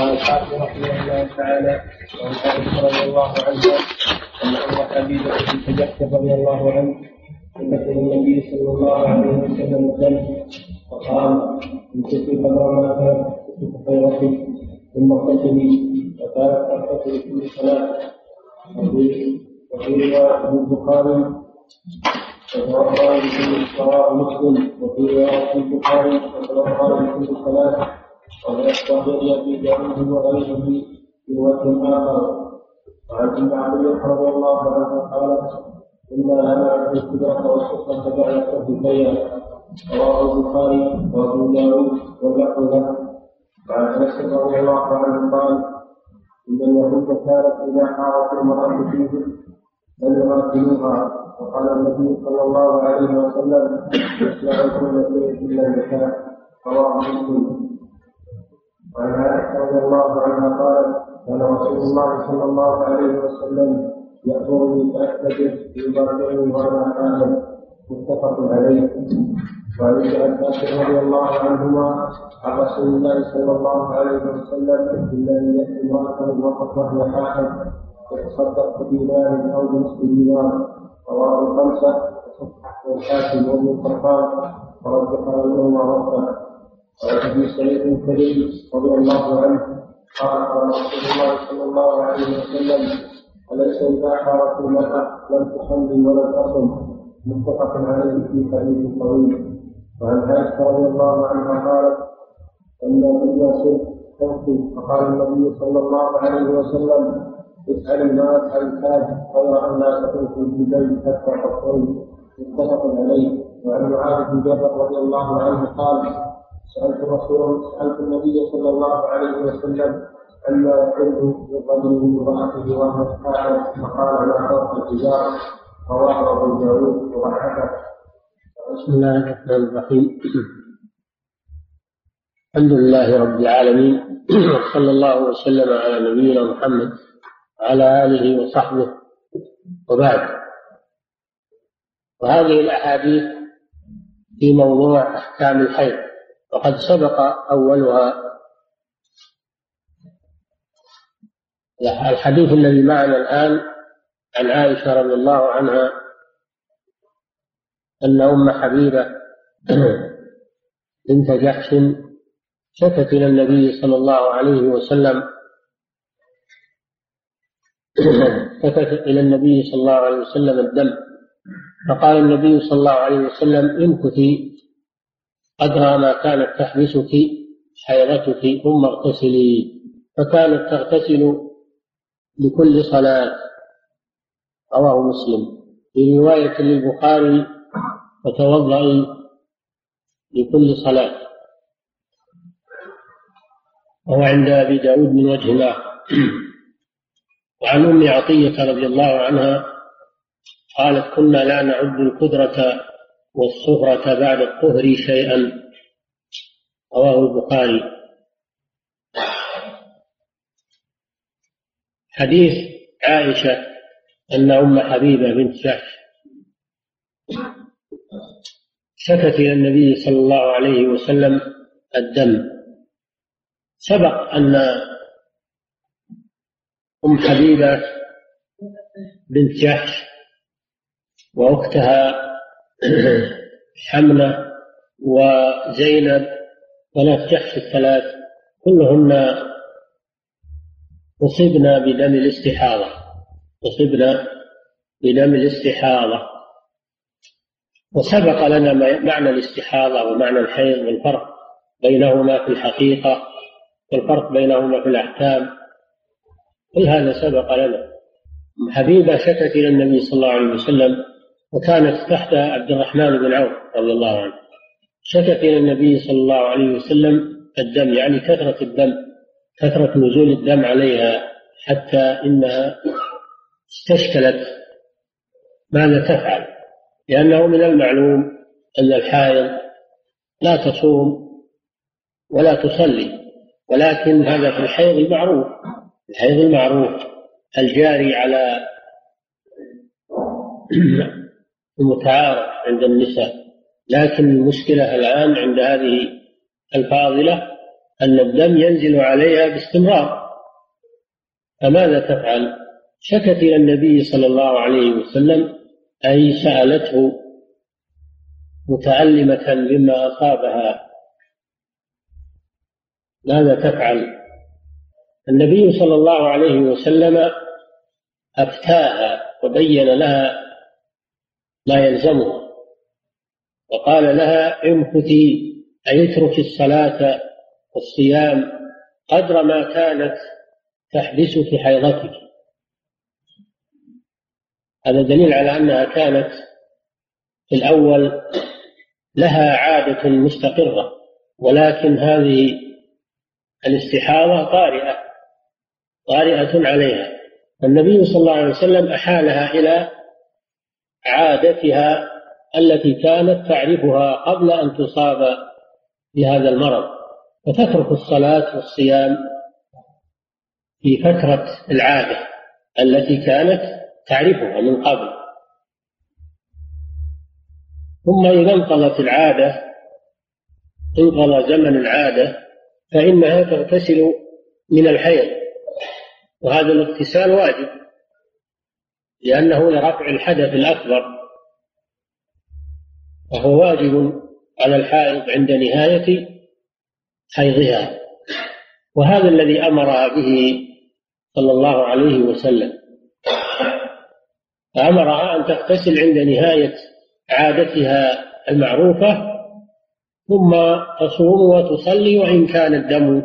قال الحافظ رحمه الله تعالى وعن عائشه رضي الله عنها أن ام حبيبة بنت جحش رضي الله عنه ذكر النبي صلى الله عليه وسلم الدم فقال امسكي قدر ما في خيرتك ثم اغتسلي وكانت تغتسل كل صلاه وفي روايه البخاري وتوضا لكل صلاه مسلم وفي روايه البخاري وتوضا لكل صلاه ويستغفر في داره وغيره في وجه اخر وعن ابن رضي الله عنه قالت أنا أنا الكبرى والسفرة بعد الكفية رواه البخاري وابو داود واللفظ له وعن رضي الله عنه قال ان اليهود كانت اذا حارت المراه فيهم لم يغسلوها وقال النبي صلى الله عليه وسلم يصنعون كل شيء الا النساء رواه مسلم وعن عائشه رضي الله عنها قالت كان رسول الله صلى الله عليه وسلم يأمرني فأستجب يبرئني وأنا حامل متفق عليه. وعن ابن عباس رضي الله عنهما عن رسول الله صلى الله عليه وسلم إلا أن يأتي امرأة وقد وهي حامل يتصدق بدينار أو بنصف دينار. رواه الخمسة. وصححه الحاكم وابن القطان ورجح بينهما رفعه وعن ابي سعيد الكريم رضي الله عنه قال قال رسول الله صلى الله عليه وسلم أليس إذا حارت المرأة لم تصلي ولم تصم متفق عليه في حديث طويل وعن عائشة رضي الله عنها قالت أن النبي صوتي فقال النبي صلى الله عليه وسلم اسأل ما أسأل الحاج غير أن لا تكون في البيت حتى تطهري متفق عليه. وعن معاذ بن جبل رضي الله عنه قال سألت رسول سألت النبي صلى الله عليه وسلم ألا يحل لرجل امرأته وهو قاعد فقال لا فوق الحجار رواه أبو داود وضحكه بسم الله الرحمن الرحيم. الحمد لله رب العالمين صلى الله وسلم على نبينا محمد وعلى آله وصحبه وبعد. وهذه الأحاديث في موضوع أحكام الحيض. وقد سبق أولها الحديث الذي معنا الآن عن عائشة رضي الله عنها أن أم حبيبة بنت جحش شكت إلى النبي صلى الله عليه وسلم شكت إلى النبي صلى الله عليه وسلم الدم فقال النبي صلى الله عليه وسلم امكثي قدر ما كانت تحبسك حيضتك ثم اغتسلي. فكانت تغتسل لكل صلاة. رواه مسلم. في رواية للبخاري وتوضأي لكل صلاة. وهو عند أبي داود من وجه آخر وعن أم عطية رضي الله عنها قالت كنا لا نعد القدرة والصغرة بعد الطهر شيئا. رواه البخاري. حديث عائشة أن أم حبيبة بنت جحش شكت إلى النبي صلى الله عليه وسلم الدم. سبق أن أم حبيبة بنت جحش وأختها حمنة وزينب بنات جحش الثلاث كلهن أصبنا بدم الاستحاضة. أصبنا بدم الاستحاضة. وسبق لنا معنى الاستحاضة ومعنى الحيض والفرق بينهما في الحقيقة والفرق بينهما في الأحكام. كل هذا سبق لنا. حبيبة شكت إلى النبي صلى الله عليه وسلم وكانت تحت عبد الرحمن بن عوف رضي الله عنه. شكت إلى النبي صلى الله عليه وسلم الدم يعني كثرة الدم كثرة نزول الدم عليها حتى إنها استشكلت ماذا تفعل. لأنه من المعلوم أن الحائض لا تصوم ولا تصلي ولكن هذا في الحيض المعروف الحيض المعروف الجاري على المتعارف عند النساء لكن المشكلة الآن عند هذه الفاضلة أن الدم ينزل عليها باستمرار فماذا تفعل؟ شكت إلى النبي صلى الله عليه وسلم أي سألته متعلمة بما أصابها ماذا تفعل؟ النبي صلى الله عليه وسلم أفتاها وبين لها ما يلزمها وقال لها امكثي أي اترك الصلاة والصيام قدر ما كانت تحبسك حيضتك. هذا دليل على أنها كانت في الأول لها عادة مستقرة ولكن هذه الاستحاضة طارئة طارئة عليها. النبي صلى الله عليه وسلم أحالها إلى عادتها التي كانت تعرفها قبل أن تصاب بهذا المرض. فتترك الصلاة والصيام في فترة العادة التي كانت تعرفها من قبل. ثم إذا انقضت العادة انقضى زمن العادة فإنها تغتسل من الحيض. وهذا الاغتسال واجب. لأنه لرفع الحدث الأكبر. وهو واجب على الحائض عند نهاية حيضها. وهذا الذي أمرها به صلى الله عليه وسلم. فأمرها أن تغتسل عند نهاية عادتها المعروفة ثم تصوم وتصلي وإن كان الدم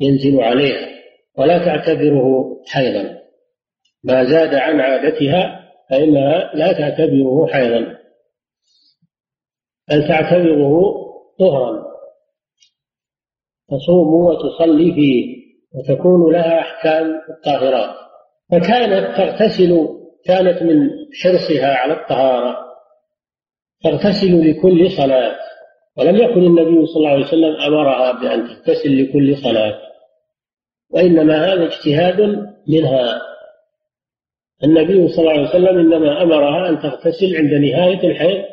ينزل عليها. ولا تعتبره حيضا. ما زاد عن عادتها فإنها لا تعتبره حيضا بل تعتبره طهرا. تصوم وتصلي فيه وتكون لها أحكام الطاهرات. فكانت تغتسل كانت من حرصها على الطهارة تغتسل لكل صلاة. ولم يكن النبي صلى الله عليه وسلم أمرها بأن تغتسل لكل صلاة وإنما هذا اجتهاد منها. النبي صلى الله عليه وسلم إنما أمرها أن تغتسل عند نهاية الحيض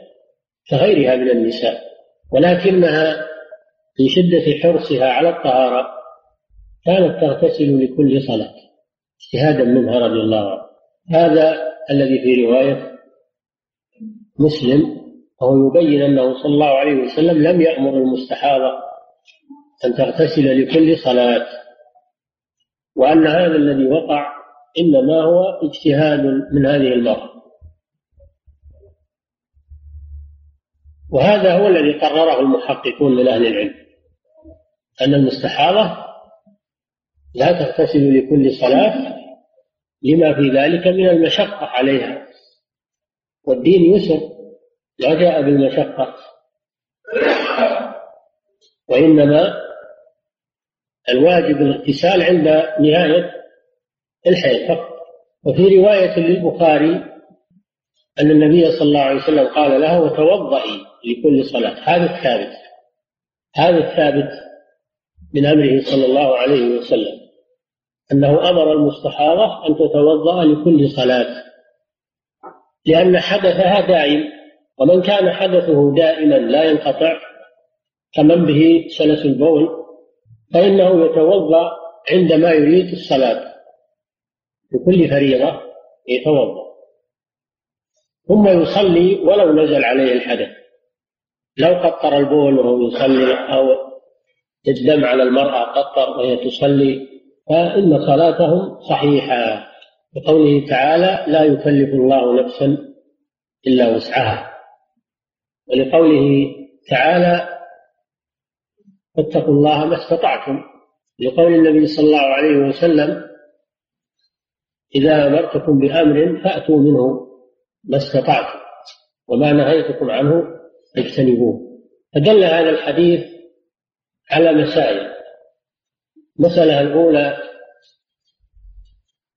كغيرها من النساء ولكنها في شدة حرصها على الطهارة كانت تغتسل لكل صلاة اجتهادا منها رضي الله عنها هذا الذي في رواية مسلم وهو يبين أنه صلى الله عليه وسلم لم يأمر المستحاضة أن تغتسل لكل صلاة وأن هذا الذي وقع إنما هو اجتهاد من هذه المرأة. وهذا هو الذي قرره المحققون من أهل العلم أن المستحاضة لا تغتسل لكل صلاة لما في ذلك من المشقة عليها. والدين يسر لا جاء بالمشقة. وإنما الواجب الاغتسال عند نهاية الحيض فقط. وفي رواية للبخاري أن النبي صلى الله عليه وسلم قال لها وتوضئي لكل صلاة. هذا الثابت. هذا الثابت من أمره صلى الله عليه وسلم. أنه أمر المستحاضة أن تتوضأ لكل صلاة. لأن حدثها دائم. ومن كان حدثه دائما لا ينقطع كمن به سلس البول فإنه يتوضأ عندما يريد الصلاة. لكل فريضة يتوضأ. ثم يصلي ولو نزل عليه الحدث. لو قطر البول وهو يصلي أو الدم على المرأة قطر وهي تصلي فإن صلاتهم صحيحة. بقوله تعالى لا يكلف الله نفسا إلا وسعها ولقوله تعالى فاتقوا الله ما استطعتم لقول النبي صلى الله عليه وسلم إذا أمرتكم بأمر فأتوا منه ما استطعتم وما نهيتكم عنه اجتنبوه فدل هذا الحديث على مسائل. المسألة الأولى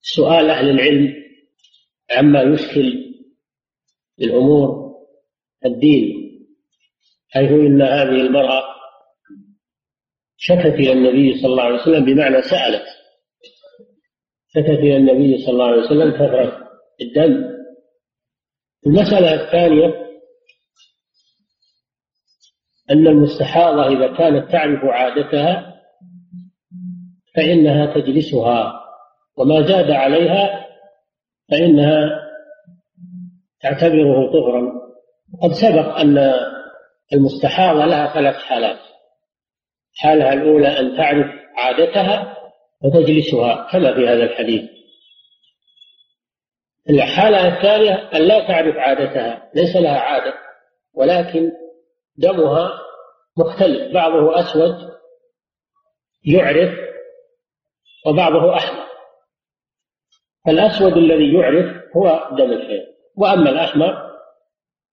سؤال أهل العلم عما يشكل الأمور الدين. حيث إن هذه المرأة شكت إلى النبي صلى الله عليه وسلم بمعنى سألت. شكت إلى النبي صلى الله عليه وسلم كثرة الدم. المسألة الثانية أن المستحاضة إذا كانت تعرف عادتها فإنها تجلسها وما زاد عليها فإنها تعتبره طهرا. قد سبق أن المستحاضة لها ثلاث حالات. حالها الأولى أن تعرف عادتها وتجلسها كما في هذا الحديث. الحالة الثانية أن لا تعرف عادتها. ليس لها عادة ولكن دمها مختلف بعضه أسود يعرف وبعضه أحمر. فالأسود الذي يعرف هو دم الحيض. وأما الأحمر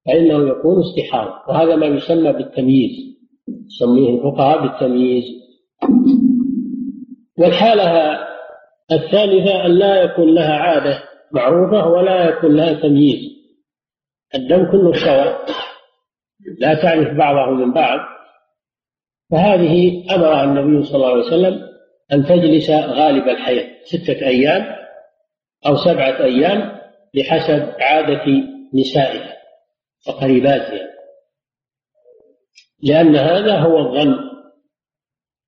فإنه يكون استحاضة وهذا ما يسمى بالتمييز. يسميه الفقهاء بالتمييز. والحالة الثالثة أن لا يكون لها عادة معروفة ولا يكون لها تمييز. الدم كله سواء لا تعرف بعضه من بعض. فهذه أمرها النبي صلى الله عليه وسلم أن تجلس غالب الحيض ستة أيام أو سبعة أيام بحسب عادة نسائها وقريباتها لأن هذا هو الظن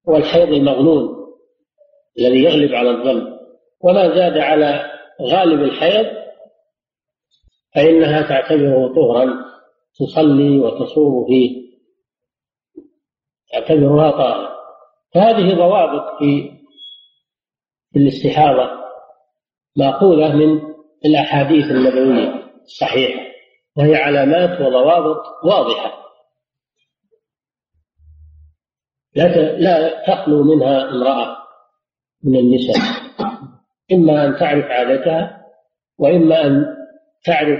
هو الحيض المظنون. الذي يغلب على الظن. وما زاد على غالب الحيض فإنها تعتبره طهرا تصلي وتصوم فيه. تعتبرها طاهرة. فهذه ضوابط في الاستحاضة مأخوذة من الأحاديث النبوية الصحيحة وهي علامات وضوابط واضحة. لا لا تخلو منها امرأة. من النساء. إما أن تعرف عادتها وإما أن تعرف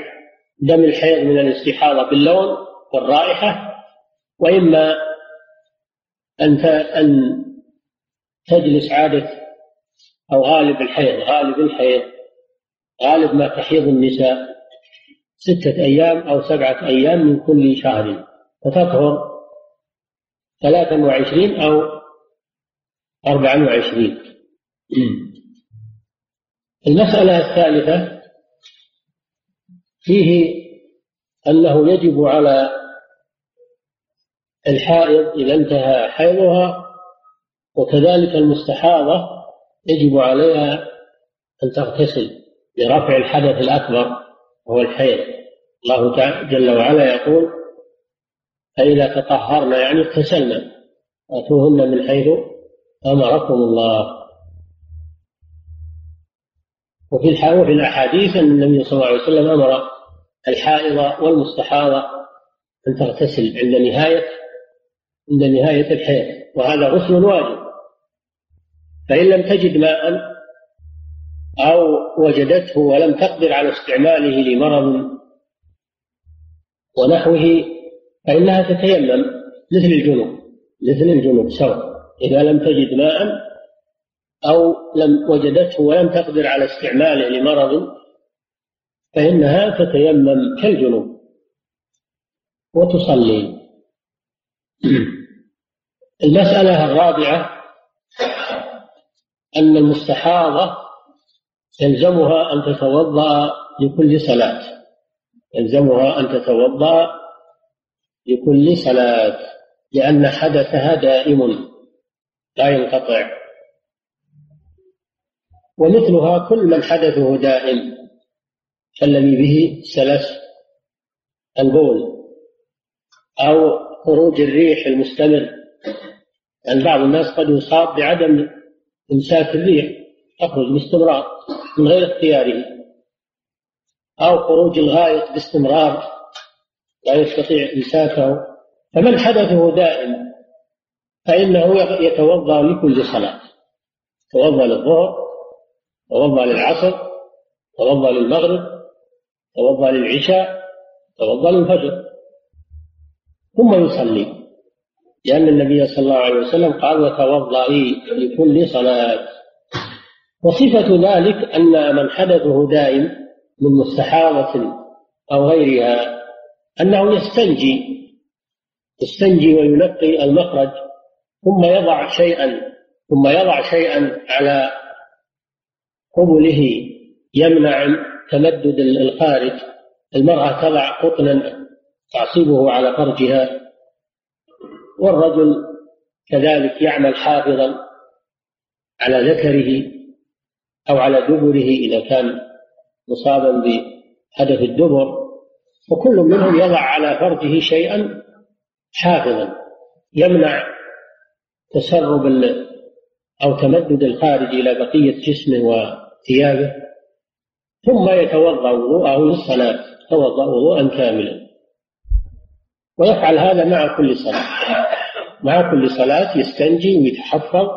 دم الحيض من الاستحاضة باللون والرائحة وإما أن أن تجلس عادة أو غالب الحيض غالب الحيض غالب ما تحيض النساء ستة أيام أو سبعة أيام من كل شهر فتطهر ثلاثا وعشرين أو أربعا وعشرين. المسألة الثالثة فيه أنه يجب على الحائض إذا انتهى حيضها وكذلك المستحاضة يجب عليها أن تغتسل لرفع الحدث الأكبر وهو الحيض. الله تعالى جل وعلا يقول فإذا تطهرن يعني اغتسلن أتوهن من حيث أمركم الله. وفي وفي الأحاديث أن النبي صلى الله عليه وسلم أمر الحائض والمستحاضة أن تغتسل عند نهاية عند نهاية الحيض وهذا غسل واجب. فإن لم تجد ماء أو وجدته ولم تقدر على استعماله لمرض ونحوه فإنها تتيمم مثل الجنوب مثل الجنوب سواء. إذا لم تجد ماء أو لم وجدته ولم تقدر على استعماله لمرض فإنها تتيمم كالجنوب وتصلي. المسألة الرابعة أن المستحاضة يلزمها أن تتوضأ لكل صلاة. يلزمها أن تتوضأ لكل صلاة لأن حدثها دائم لا ينقطع. ومثلها كل من حدثه دائم كالذي به سلس البول أو خروج الريح المستمر. يعني بعض الناس قد يصاب بعدم إمساك الريح تخرج باستمرار من غير اختياره. أو خروج الغائط باستمرار لا يستطيع إمساكه. فمن حدثه دائم فإنه يتوضأ لكل صلاة. يتوضأ للظهر توضأ للعصر توضأ للمغرب توضأ للعشاء توضأ للفجر. ثم يصلي. لأن النبي صلى الله عليه وسلم قال وتوضئي لكل صلاة. وصفة ذلك أن من حدثه دائم من مستحاضة أو غيرها أنه يستنجي يستنجي وينقي المخرج ثم يضع شيئا ثم يضع شيئا على قبله يمنع تمدد الخارج. المرأة تضع قطنا تعصبه على فرجها. والرجل كذلك يعمل حافظا على ذكره أو على دبره إذا كان مصابا بحدث الدبر. وكل منهم يضع على فرجه شيئا حافظا. يمنع تسرب أو تمدد الخارج إلى بقية جسمه وثيابه ثم يتوضأ وضوءه للصلاة توضأ وضوءا كاملا. ويفعل هذا مع كل صلاة. مع كل صلاة يستنجي ويتحفظ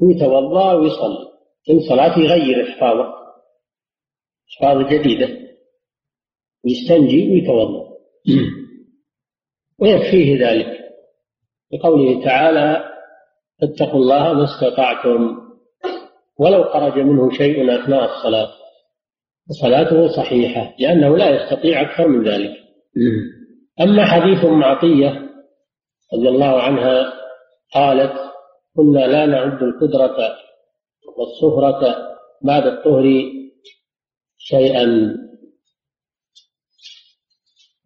ويتوضأ ويصلي. كل صلاة يغير إحفاظه إحفاظ جديدة ويستنجي ويتوضأ. ويكفيه ذلك. لقوله تعالى فاتقوا الله ما استطعتم ولو خرج منه شيء أثناء الصلاة. فصلاته صحيحة لأنه لا يستطيع أكثر من ذلك. أما حديث أم عطية رضي الله عنها قالت كنا لا نعد القدرة والصفرة بعد الطهر شيئا.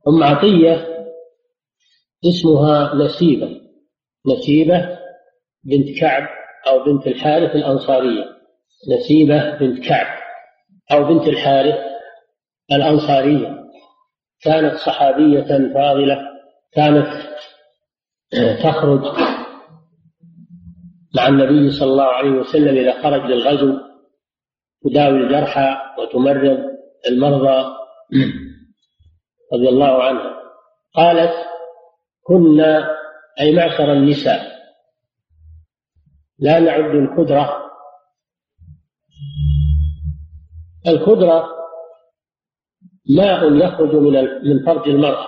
أم عطية اسمها نسيبة نسيبة بنت كعب أو بنت الحارث الأنصارية. نسيبة بنت كعب أو بنت الحارث الأنصارية. كانت صحابية فاضلة كانت تخرج مع النبي صلى الله عليه وسلم إذا خرج للغزو تداوي الجرحى وتمرض المرضى رضي الله عنها قالت كنا أي معشر النساء لا نعد القدرة القدرة ماء يخرج من من فرج المرأة.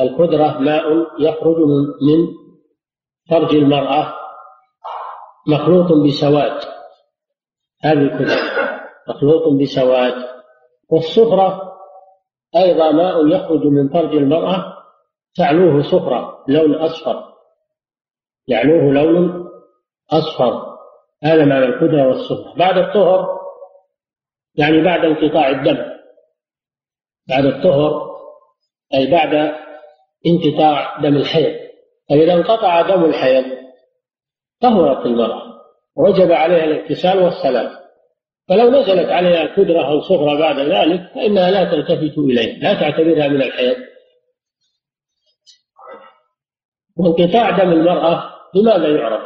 القدرة ماء يخرج من فرج المرأة. مخلوط بسواد. هذه القدرة مخلوط بسواد. والصفرة أيضا ماء يخرج من فرج المرأة. تعلوه صفرة لون أصفر. يعلوه لون أصفر. هذا معنى القدرة والصفرة بعد الطهر يعني بعد انقطاع الدم بعد الطهر أي بعد انقطاع دم الحيض. فإذا انقطع دم الحيض طهرت المرأة وجب عليها الاغتسال والصلاة فلو نزلت عليها القدرة أو صغرى بعد ذلك فإنها لا تلتفت إليه لا تعتبرها من الحيض. وانقطاع دم المرأة بماذا يعرف؟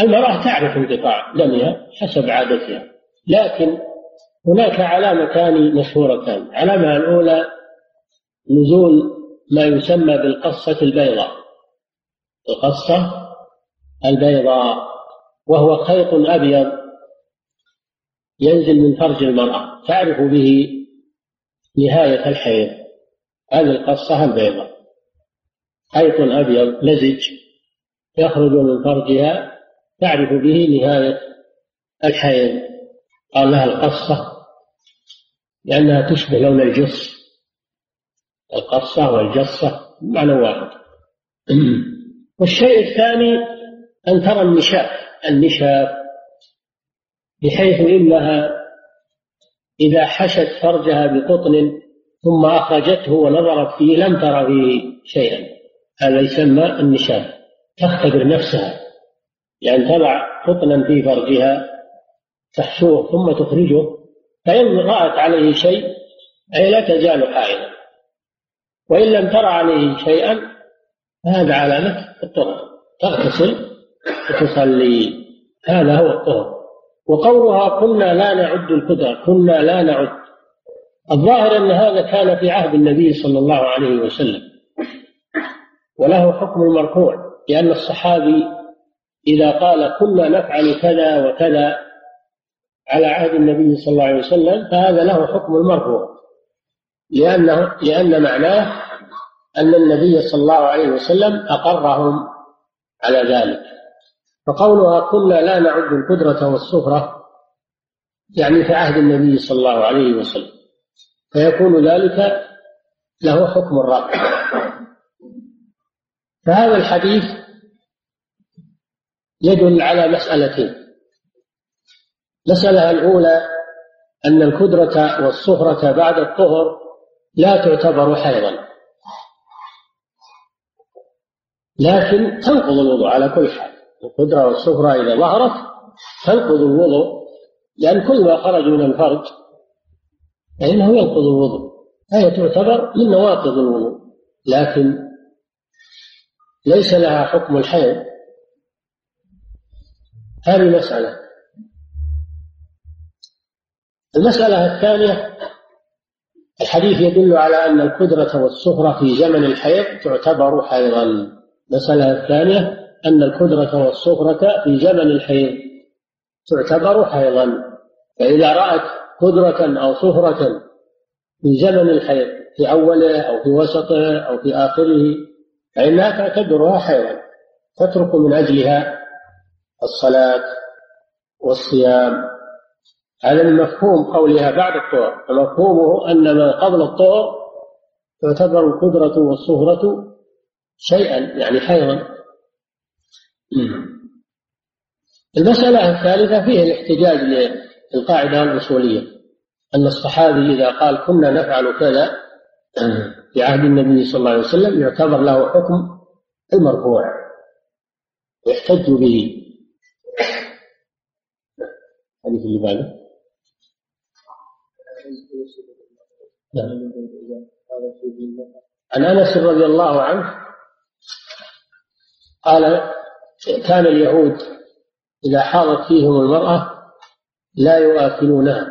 المرأة تعرف انقطاع دمها حسب عادتها لكن هناك علامتان مشهورتان العلامة الأولى نزول ما يسمى بالقصة البيضاء. القصة البيضاء وهو خيط أبيض ينزل من فرج المرأة. تعرف به نهاية الحيض. هذه القصة البيضاء. خيط أبيض لزج يخرج من فرجها. تعرف به نهاية الحيض. قال لها القصة لأنها تشبه لون الجص القصة والجصة معنى واحد. والشيء الثاني أن ترى النشاف النشاف بحيث إنها إذا حشت فرجها بقطن ثم أخرجته ونظرت فيه لم ترى فيه شيئا. هذا يسمى النشاف تختبر نفسها. يعني تضع قطنا في فرجها تحشوه ثم تخرجه فإن رأت عليه شيء أي لا تزال حائلا وإن لم ترى عليه شيئا فهذا علامة الطهر. تغتسل وتصلي. هذا هو الطهر. وقولها كنا لا نعد القدرة كنا لا نعد. الظاهر أن هذا كان في عهد النبي صلى الله عليه وسلم. وله حكم المرفوع لأن الصحابي إذا قال كنا نفعل كذا وكذا على عهد النبي صلى الله عليه وسلم فهذا له حكم المرفوع. لأنه لأن معناه أن النبي صلى الله عليه وسلم أقرهم على ذلك. فقولها كنا لا نعد القدرة والسفرة يعني في عهد النبي صلى الله عليه وسلم. فيكون ذلك له حكم الرفع. فهذا الحديث يدل على مسألتين. المسألة الأولى أن الكدرة والصفرة بعد الطهر لا تعتبر حيضا. لكن تنقض الوضوء على كل حال. القدرة والصفرة إذا ظهرت تنقض الوضوء لأن كل ما خرج من الفرج فإنه ينقض الوضوء. فهي تعتبر من نواقض الوضوء. لكن ليس لها حكم الحيض. هذه مسألة. المسألة الثانية الحديث يدل على أن القدرة والسفرة في زمن الحيض تعتبر حيضا. المسألة الثانية أن القدرة والسفرة في زمن الحيض تعتبر حيضا. فإذا رأت قدرة أو سفرة في زمن الحيض في أوله أو في وسطه أو في آخره فإنها تعتبرها حيضا. تترك من أجلها الصلاة والصيام. هذا من مفهوم قولها بعد الطهر فمفهومه أن ما قبل الطهر تعتبر القدرة والصهرة شيئا يعني حيضا. المسألة الثالثة فيه الاحتجاج للقاعدة الأصولية. أن الصحابي إذا قال كنا نفعل كذا في عهد النبي صلى الله عليه وسلم يعتبر له حكم المرفوع. يحتج به. الحديث اللي بعده. نعم. عن أنس رضي الله عنه قال كان اليهود إذا حاضت فيهم المرأة لا يؤكلونها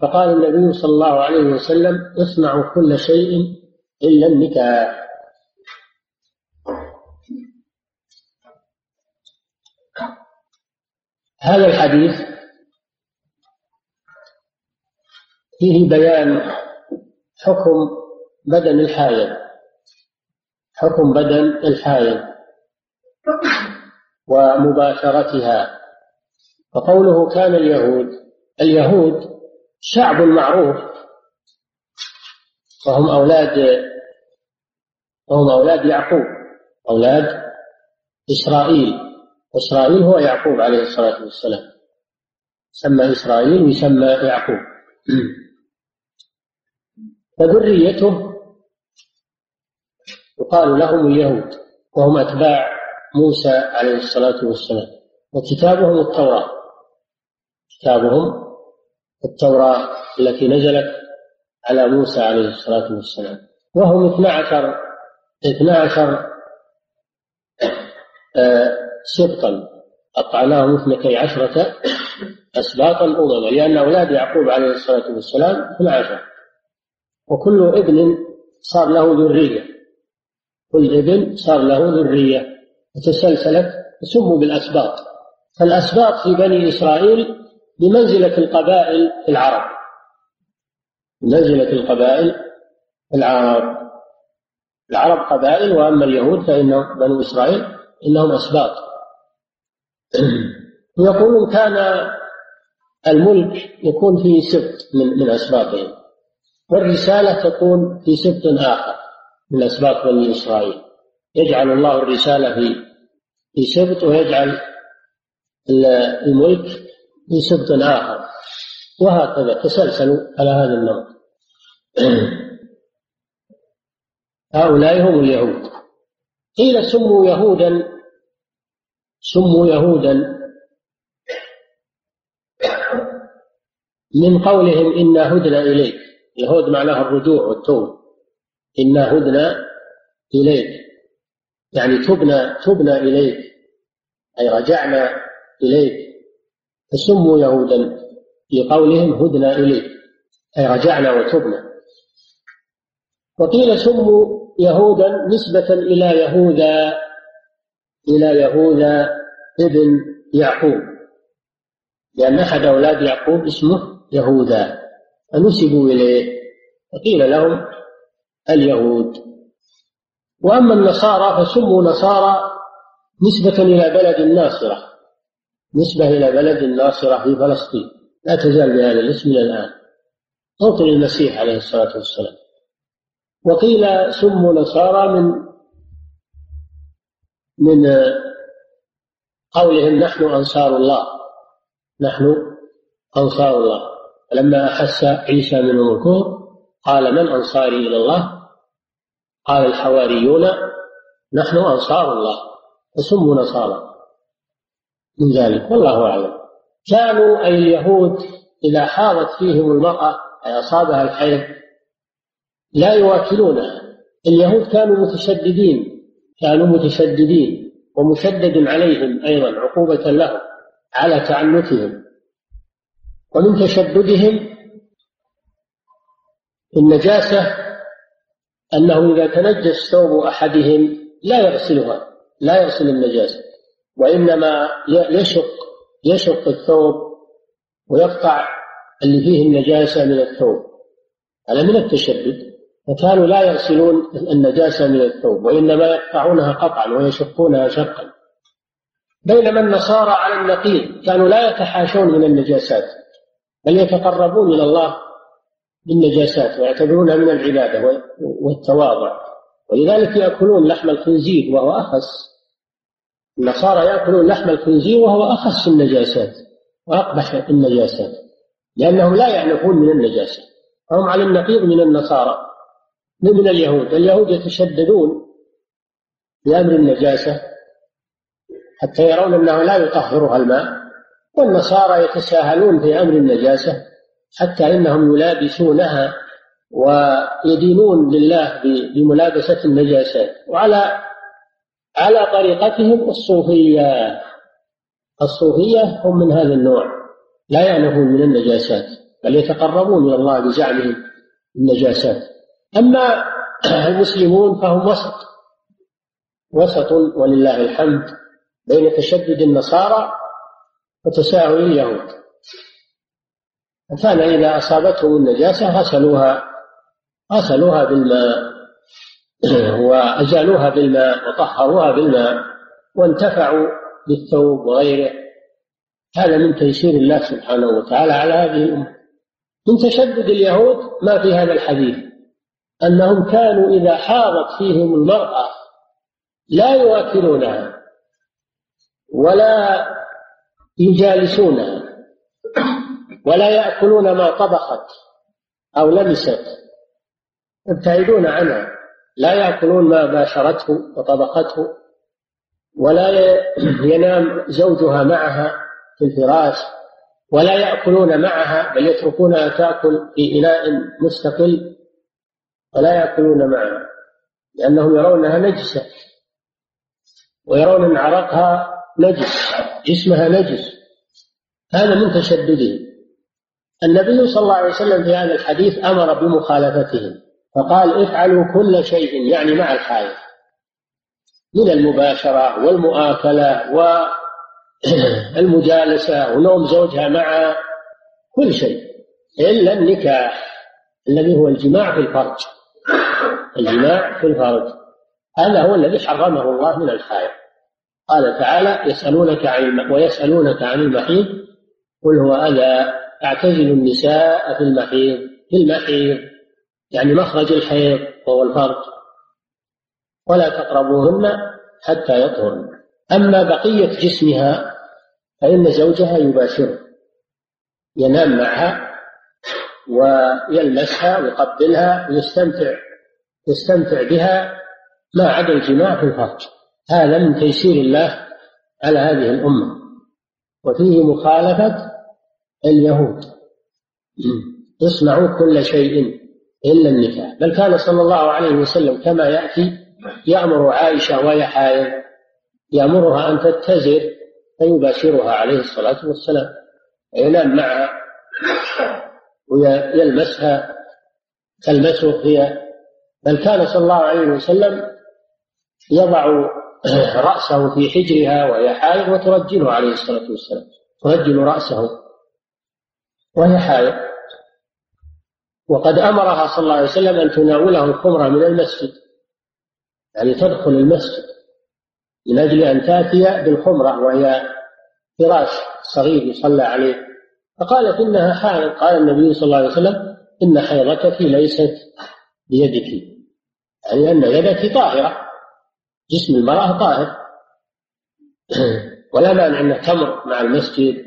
فقال النبي صلى الله عليه وسلم اصنعوا كل شيء إلا النكاح هذا الحديث فيه بيان حكم بدن الحائض. حكم بدن الحائض ومباشرتها. وقوله كان اليهود اليهود شعب معروف. وهم أولاد وهم أولاد يعقوب أولاد إسرائيل. إسرائيل هو يعقوب عليه الصلاة والسلام. سمى إسرائيل ويسمى يعقوب. فذريته يقال لهم اليهود وهم أتباع موسى عليه الصلاة والسلام. وكتابهم التوراة. كتابهم التوراة التي نزلت على موسى عليه الصلاة والسلام. وهم اثنا عشر اثنا عشر آه، سبطا قطعناهم اثنتي عشرة أسباطا أمما. لأن أولاد يعقوب عليه الصلاة والسلام اثنا عشر وكل ابن صار له ذرية. كل ابن صار له ذرية. وتسلسلت سموا بالأسباط. فالأسباط في بني إسرائيل بمنزلة القبائل في العرب. بمنزلة القبائل في العرب. العرب قبائل وأما اليهود فإنهم بنو إسرائيل إنهم أسباط. يقولون كان الملك يكون فيه سبط من من أسباطهم. والرسالة تكون في سبط آخر من أسباط بني إسرائيل. يجعل الله الرسالة في في سبط ويجعل الملك في سبط آخر. وهكذا تسلسلوا على هذا النمط هؤلاء هم اليهود. قيل سموا يهودا سموا يهودا من قولهم إنا هدنا إليك. الهود معناها الرجوع والتوبة. إنا هدنا إليك. يعني تبنا تبنا إليك. أي رجعنا إليك. فسموا يهودا في قولهم هدنا إليك. أي رجعنا وتبنا وقيل سموا يهودا نسبة إلى يهوذا إلى يهوذا ابن يعقوب. لأن أحد أولاد يعقوب اسمه يهوذا. فنسبوا إليه. فقيل لهم اليهود. وأما النصارى فسموا نصارى نسبة إلى بلد الناصرة. نسبة إلى بلد الناصرة في فلسطين. لا تزال بهذا الاسم إلى الآن. موطن المسيح عليه الصلاة والسلام. وقيل سموا نصارى من من قولهم نحن أنصار الله. نحن أنصار الله. فلما أحس عيسى منهم الكفر قال من أنصاري إلى الله؟ قال الحواريون نحن أنصار الله فسموا نصارى. من ذلك والله أعلم. كانوا أي اليهود إذا حاضت فيهم المرأة أي أصابها الحيض لا يواكلونها. اليهود كانوا متشددين كانوا متشددين ومشدد عليهم أيضا عقوبة لهم على تعنتهم. ومن تشددهم النجاسة أنه إذا تنجس ثوب أحدهم لا يغسلها لا يغسل النجاسة وإنما يشق يشق الثوب ويقطع اللي فيه النجاسة من الثوب هذا من التشدد فكانوا لا يغسلون النجاسة من الثوب وإنما يقطعونها قطعا ويشقونها شقا بينما النصارى على النقيض كانوا لا يتحاشون من النجاسات. بل يتقربون إلى الله بالنجاسات ويعتبرونها من العبادة والتواضع. ولذلك يأكلون لحم الخنزير وهو أخس. النصارى يأكلون لحم الخنزير وهو أخس النجاسات وأقبح النجاسات لأنهم لا يعرفون من النجاسة. هم على النقيض من النصارى من اليهود. اليهود يتشددون بأمر النجاسة حتى يرون أنه لا يطهرها الماء. والنصارى يتساهلون في أمر النجاسة حتى إنهم يلابسونها ويدينون لله بملابسة النجاسات وعلى على طريقتهم الصوفية. الصوفية هم من هذا النوع. لا يعنفون من النجاسات بل يتقربون إلى الله بزعمهم النجاسات. أما المسلمون فهم وسط. وسط ولله الحمد. بين تشدد النصارى وتساهل اليهود كان إذا أصابتهم النجاسة غسلوها. غسلوها بالماء. وأزالوها بالماء وطهروها بالماء وانتفعوا بالثوب وغيره. هذا من تيسير الله سبحانه وتعالى على هذه الأمة. من تشدد اليهود ما في هذا الحديث. أنهم كانوا إذا حاضت فيهم المرأة لا يواكلونها ولا يجالسونها ولا يأكلون ما طبخت أو لمست يبتعدون عنها. لا يأكلون ما باشرته وطبخته. ولا ينام زوجها معها في الفراش. ولا يأكلون معها بل يتركونها تأكل في إناء مستقل. ولا يأكلون معها لأنهم يرونها نجسة. ويرون أن عرقها نجس جسمها نجس. هذا من تشددهم النبي صلى الله عليه وسلم في هذا الحديث أمر بمخالفتهم فقال افعلوا كل شيء يعني مع الحائض من المباشرة والمؤاكلة والمجالسة ونوم زوجها مع كل شيء إلا النكاح الذي هو الجماع في الفرج. الجماع في الفرج. هذا هو الذي حرمه الله من الحائض قال تعالى يسألونك عن ويسألونك عن المحيض قل هو أذى اعتزلوا النساء في المحيض في المحيض يعني مخرج الحيض وهو الفرج. ولا تقربوهن حتى يطهرن. أما بقية جسمها فإن زوجها يباشره ينام معها ويلمسها ويقبلها ويستمتع يستمتع بها ما عدا الجماع في الفرج. هذا من تيسير الله على هذه الأمة. وفيه مخالفة اليهود. اصنعوا كل شيء إلا النكاح. بل كان صلى الله عليه وسلم كما يأتي يأمر عائشة وهي يأمرها أن تتزر فيباشرها عليه الصلاة والسلام. ينام معها ويلمسها. تلمسه هي. بل كان صلى الله عليه وسلم يضع رأسه في حجرها وهي حائض وترجله عليه الصلاة والسلام. ترجل رأسه وهي حائض. وقد أمرها صلى الله عليه وسلم أن تناوله الخمرة من المسجد. يعني تدخل المسجد من أجل أن تأتي بالخمرة وهي فراش صغير يصلى عليه. فقالت إنها حائض. قال النبي صلى الله عليه وسلم إن حيضتك ليست بيدك. يعني أن يدك طاهرة. جسم المرأة طاهر. ولا مانع أنها تمر مع المسجد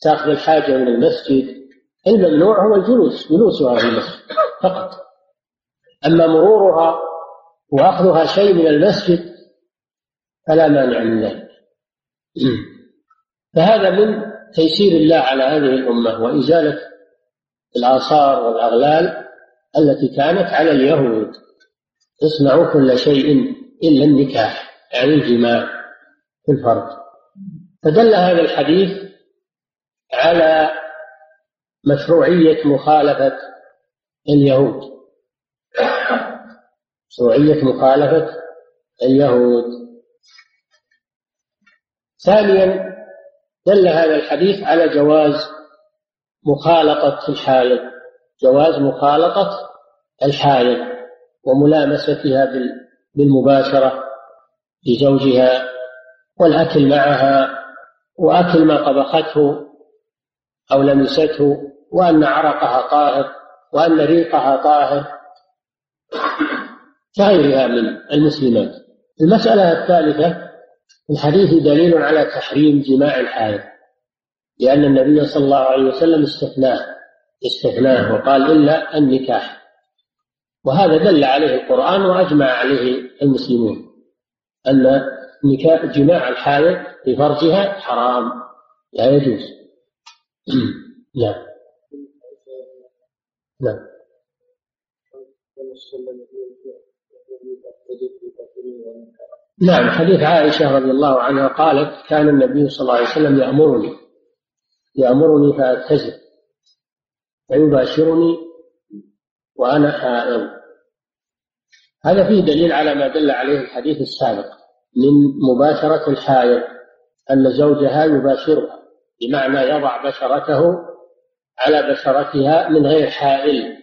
تأخذ الحاجة من المسجد. الممنوع هو الجلوس جلوسها في المسجد فقط. أما مرورها وأخذها شيء من المسجد فلا مانع من ذلك. فهذا من تيسير الله على هذه الأمة وإزالة الآثار والأغلال التي كانت على اليهود. اصنعوا كل شيء. إلا النكاح يعني الجماع في الفرج فدل هذا الحديث على مشروعية مخالفة اليهود. مشروعية مخالفة اليهود. ثانيا دل هذا الحديث على جواز مخالطة الحائض. جواز مخالطة الحائض وملامستها بالمباشرة لزوجها والأكل معها وأكل ما طبخته أو لمسته وأن عرقها طاهر وأن ريقها طاهر كغيرها من المسلمات. المسألة الثالثة الحديث دليل على تحريم جماع الحائض لأن النبي صلى الله عليه وسلم استثناه استثناه وقال إلا النكاح. وهذا دل عليه القرآن وأجمع عليه المسلمون أن نكاح جماع الحائض في فرجها حرام لا يجوز. نعم. نعم. نعم حديث عائشة رضي الله عنها قالت كان النبي صلى الله عليه وسلم يأمرني يأمرني فأتزر فيباشرني وأنا حائض. هذا فيه دليل على ما دل عليه الحديث السابق من مباشرة الحائض أن زوجها يباشرها بمعنى يضع بشرته على بشرتها من غير حائل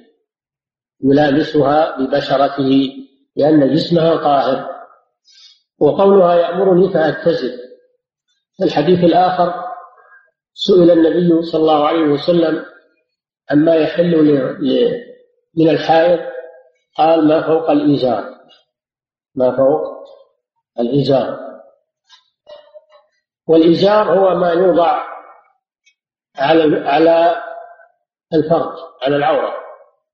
يلامسها ببشرته لأن جسمها طاهر. وقولها يأمرني فأتزل الحديث الآخر سئل النبي صلى الله عليه وسلم عما يحل من الحائض قال ما فوق الإزار ما فوق الإزار والإزار هو ما يوضع على على الفرج على العورة.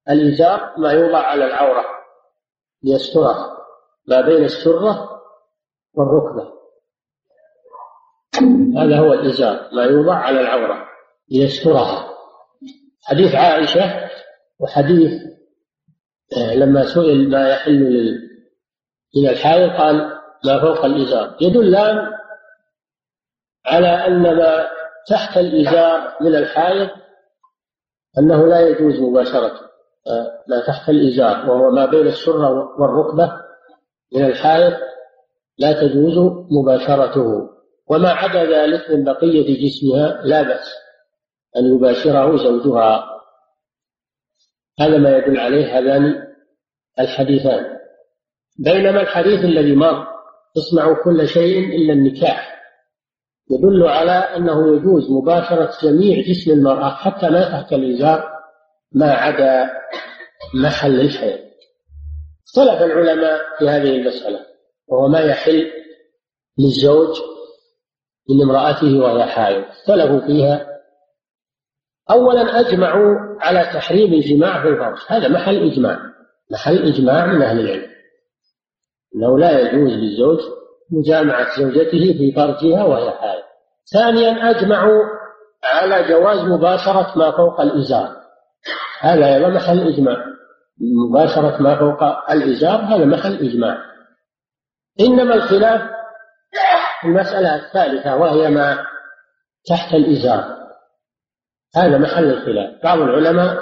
الإزار ما يوضع على العورة ليسترها ما بين السرة والركبة. هذا هو الإزار ما يوضع على العورة ليسترها. حديث عائشة وحديث آه، لما سئل ما يحل من الحائض قال ما فوق الإزار. يدلان على أن ما تحت الإزار من الحائض أنه لا يجوز مباشرة آه، ما تحت الإزار وهو ما بين السرة والركبة من الحائض لا تجوز مباشرته. وما عدا ذلك من بقية جسمها لا بأس أن يباشره زوجها. هذا ما يدل عليه هذان الحديثان. بينما الحديث الذي مر تصنع كل شيء إلا النكاح. يدل على أنه يجوز مباشرة جميع جسم المرأة حتى ما تحت الإزار ما عدا محل الحيض. اختلف العلماء في هذه المسألة وهو ما يحل للزوج من امرأته وهي حائض. اختلفوا فيها أولا أجمعوا على تحريم الجماع في الفرج هذا محل إجماع. محل إجماع من أهل العلم. أنه لا يجوز للزوج مجامعة زوجته في فرجها وهي حائض. ثانيا أجمعوا على جواز مباشرة ما فوق الإزار. هذا أيضا محل إجماع. مباشرة ما فوق الإزار هذا محل إجماع. إنما الخلاف المسألة الثالثة وهي ما تحت الإزار. هذا محل الخلاف. بعض العلماء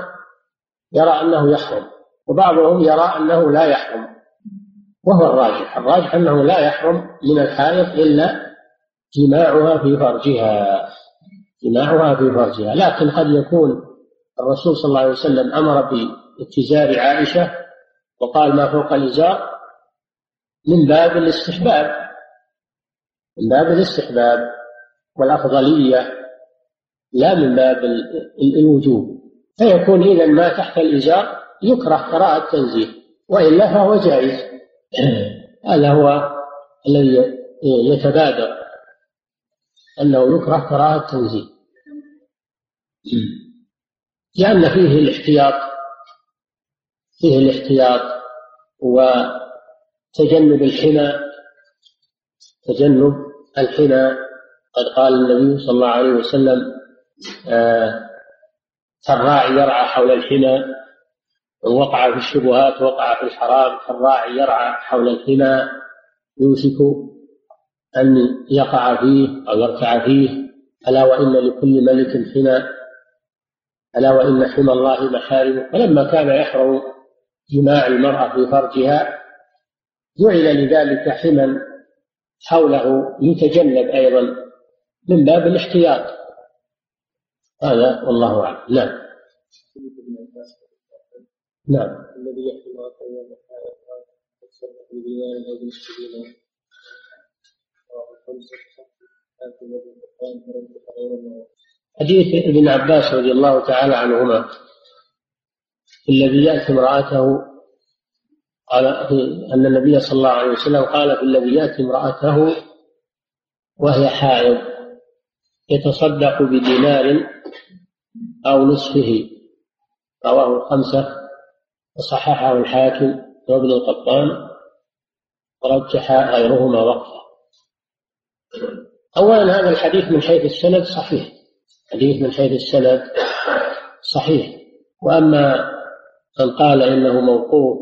يرى أنه يحرم وبعضهم يرى أنه لا يحرم وهو الراجح. الراجح أنه لا يحرم من الحائض إلا جماعها في فرجها. جماعها في فرجها. لكن قد يكون الرسول صلى الله عليه وسلم أمر باتزار عائشة وقال ما فوق الإزار من باب الاستحباب. من باب الاستحباب والأفضلية. لا من باب الوجوب. فيكون إذا ما تحت الإزار يكره كراهة التنزيه وإلا فهو جائز. هذا هو الذي يتبادر أنه يكره كراهة التنزيه. لأن فيه الاحتياط فيه الاحتياط وتجنب الحمى تجنب الحمى قد قال النبي صلى الله عليه وسلم آه الراعي يرعى حول الحمى وقع في الشبهات وقع في الحرام فالراعي يرعى حول الحمى يوشك أن يقع فيه أو يرتع فيه. ألا وإن لكل ملك حمى ألا وإن حمى الله محارمه. ولما كان يحرم جماع المرأة في فرجها جعل لذلك حمى حوله يتجنب أيضا من باب الاحتياط. هذا والله أعلم. نعم. نعم. الذي يحكم حديث ابن عباس رضي الله تعالى عنهما الذي يأتي امرأته قال أن النبي صلى الله عليه وسلم قال في الذي يأتي امرأته وهي حائض. يتصدق بدينار أو نصفه. رواه الخمسة وصححه الحاكم وابن القطان ورجح غيرهما وقفه أولا هذا الحديث من حيث السند صحيح. حديث من حيث السند صحيح. وأما من قال إنه موقوف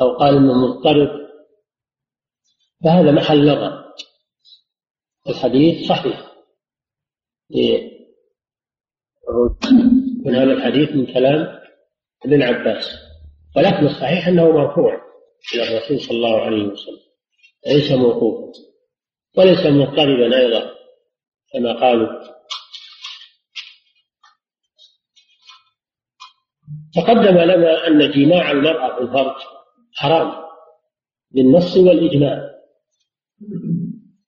أو قال إنه مضطرب فهذا محل نظر. الحديث صحيح. من هذا الحديث من كلام ابن عباس. ولكن الصحيح أنه مرفوع إلى الرسول صلى الله عليه وسلم. ليس موقوفا. وليس مضطربا أيضا كما قالوا. تقدم لنا أن جماع المرأة في الفرج حرام بالنص والإجماع.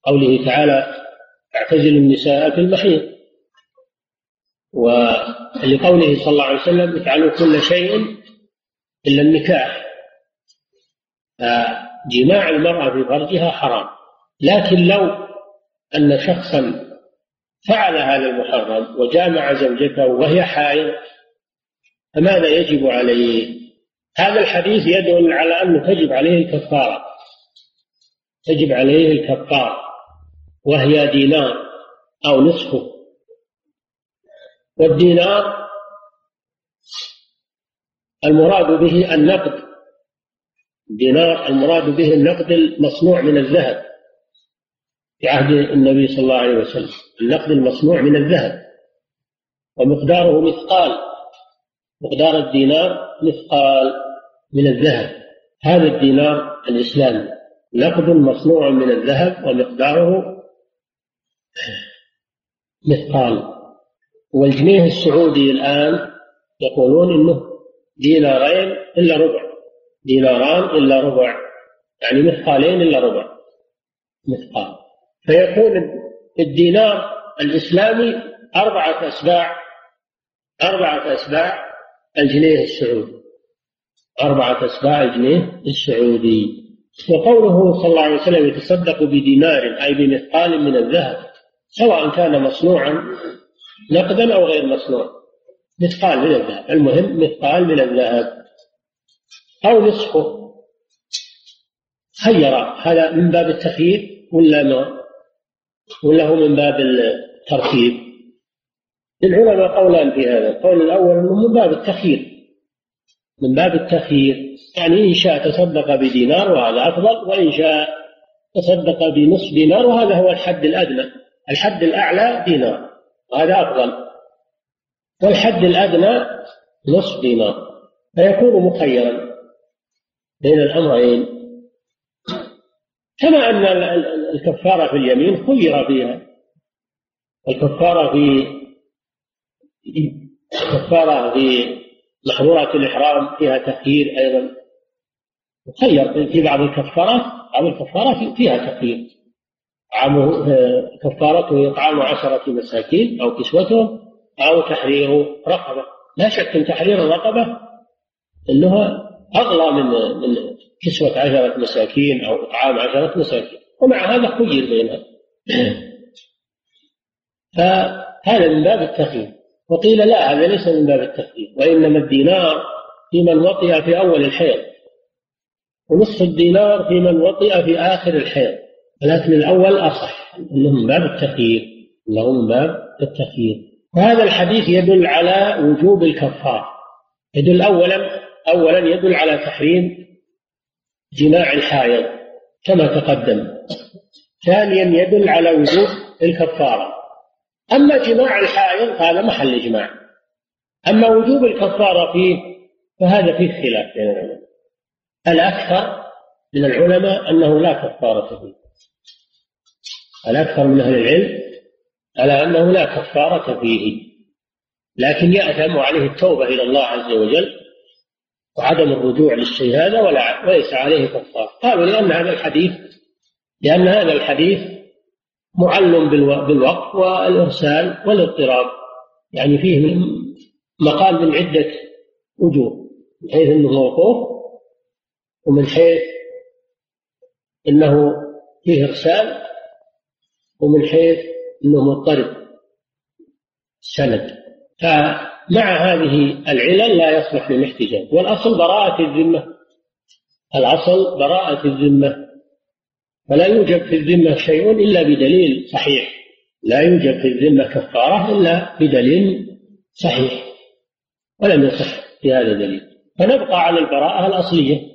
قوله تعالى اعتزلوا النساء في المحيط ولقوله صلى الله عليه وسلم افعلوا كل شيء إلا النكاح. فجماع المرأة في فرجها حرام. لكن لو أن شخصا فعل هذا المحرم وجامع زوجته وهي حائض فماذا يجب عليه؟ هذا الحديث يدل على أنه تجب عليه الكفارة. تجب عليه الكفارة. وهي دينار أو نصفه. والدينار المراد به النقد. الدينار المراد به النقد المصنوع من الذهب. في عهد النبي صلى الله عليه وسلم. النقد المصنوع من الذهب. ومقداره مثقال. مقدار الدينار مثقال من الذهب. هذا الدينار الإسلامي. نقد مصنوع من الذهب ومقداره مثقال والجنيه السعودي الآن يقولون إنه دينارين إلا ربع. ديناران إلا ربع. يعني مثقالين إلا ربع. مثقال فيكون الدينار الإسلامي أربعة أسباع. أربعة أسباع الجنيه السعودي. أربعة أسباع الجنيه السعودي. وقوله صلى الله عليه وسلم يتصدق بدينار أي بمثقال من الذهب. سواء كان مصنوعا نقدا أو غير مصنوع. مثقال من الذهب. المهم مثقال من الذهب. أو نصفه. خير. هذا من باب التخيير ولا ما؟ ولا هو من باب الترتيب؟ للعلماء قولان في هذا. القول الأول أنه من باب التخيير. من باب التخيير. يعني إن شاء تصدق بدينار وهذا أفضل وإن شاء تصدق بنصف دينار وهذا هو الحد الأدنى. الحد الأعلى دينار وهذا أفضل. والحد الأدنى نصف دينار فيكون مخيرا بين الأمرين. كما أن الكفارة في اليمين خير فيها. الكفارة في الكفارة في محظورات الإحرام فيها تخيير أيضا. مخير في بعض الكفارات بعض الكفارات فيها تخيير. كفارته إطعام عشرة مساكين أو كسوتهم أو تحرير رقبة. لا شك أن تحرير الرقبة أنها أغلى من من كسوة عشرة مساكين أو إطعام عشرة مساكين. ومع هذا خير بينها. فهذا من باب التخيير وقيل لا هذا ليس من باب التخيير وإنما الدينار في من وطئ في أول الحيض. ونصف الدينار في من وطئ في آخر الحيض. ولكن الأول أصح أنه من باب التخيير أنه من باب التخيير وهذا الحديث يدل على وجوب الكفارة يدل أولا أولا يدل على تحريم جماع الحائض كما تقدم. ثانيا يدل على وجوب الكفارة. أما جماع الحائض فهذا محل إجماع. أما وجوب الكفارة فيه فهذا فيه خلاف بين العلماء الأكثر من العلماء أنه لا كفارة فيه. الأكثر من أهل العلم على أنه لا كفارة فيه لكن يأثم عليه التوبة إلى الله عز وجل وعدم الرجوع للشيء هذا ولا وليس عليه كفارة. قالوا لأن هذا الحديث لأن هذا الحديث معلم بالوقف والإرسال والاضطراب. يعني فيه مقال من عدة وجوه من حيث أنه موقوف ومن حيث أنه فيه إرسال ومن حيث أنه مضطرب. سند. فمع هذه العلل لا يصلح للاحتجاج. والأصل براءة الذمة. الأصل براءة الذمة. فلا يوجد في الذمة شيء إلا بدليل صحيح. لا يوجد في الذمة كفارة إلا بدليل صحيح. ولم يصح في هذا دليل. فنبقى على البراءة الأصلية.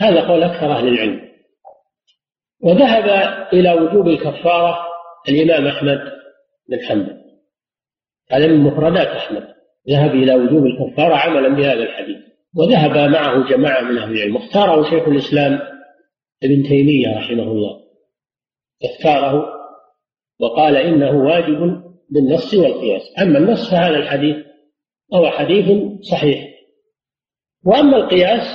هذا قول أكثر أهل العلم. وذهب إلى وجوب الكفارة الإمام أحمد بن حنبل. هذا من مفردات أحمد. ذهب إلى وجوب الكفارة عملا بهذا الحديث. وذهب معه جماعة من أهل العلم. اختاره شيخ الإسلام ابن تيمية رحمه الله. اختاره وقال إنه واجب بالنص والقياس. أما النص فهذا الحديث هو حديث صحيح. وأما القياس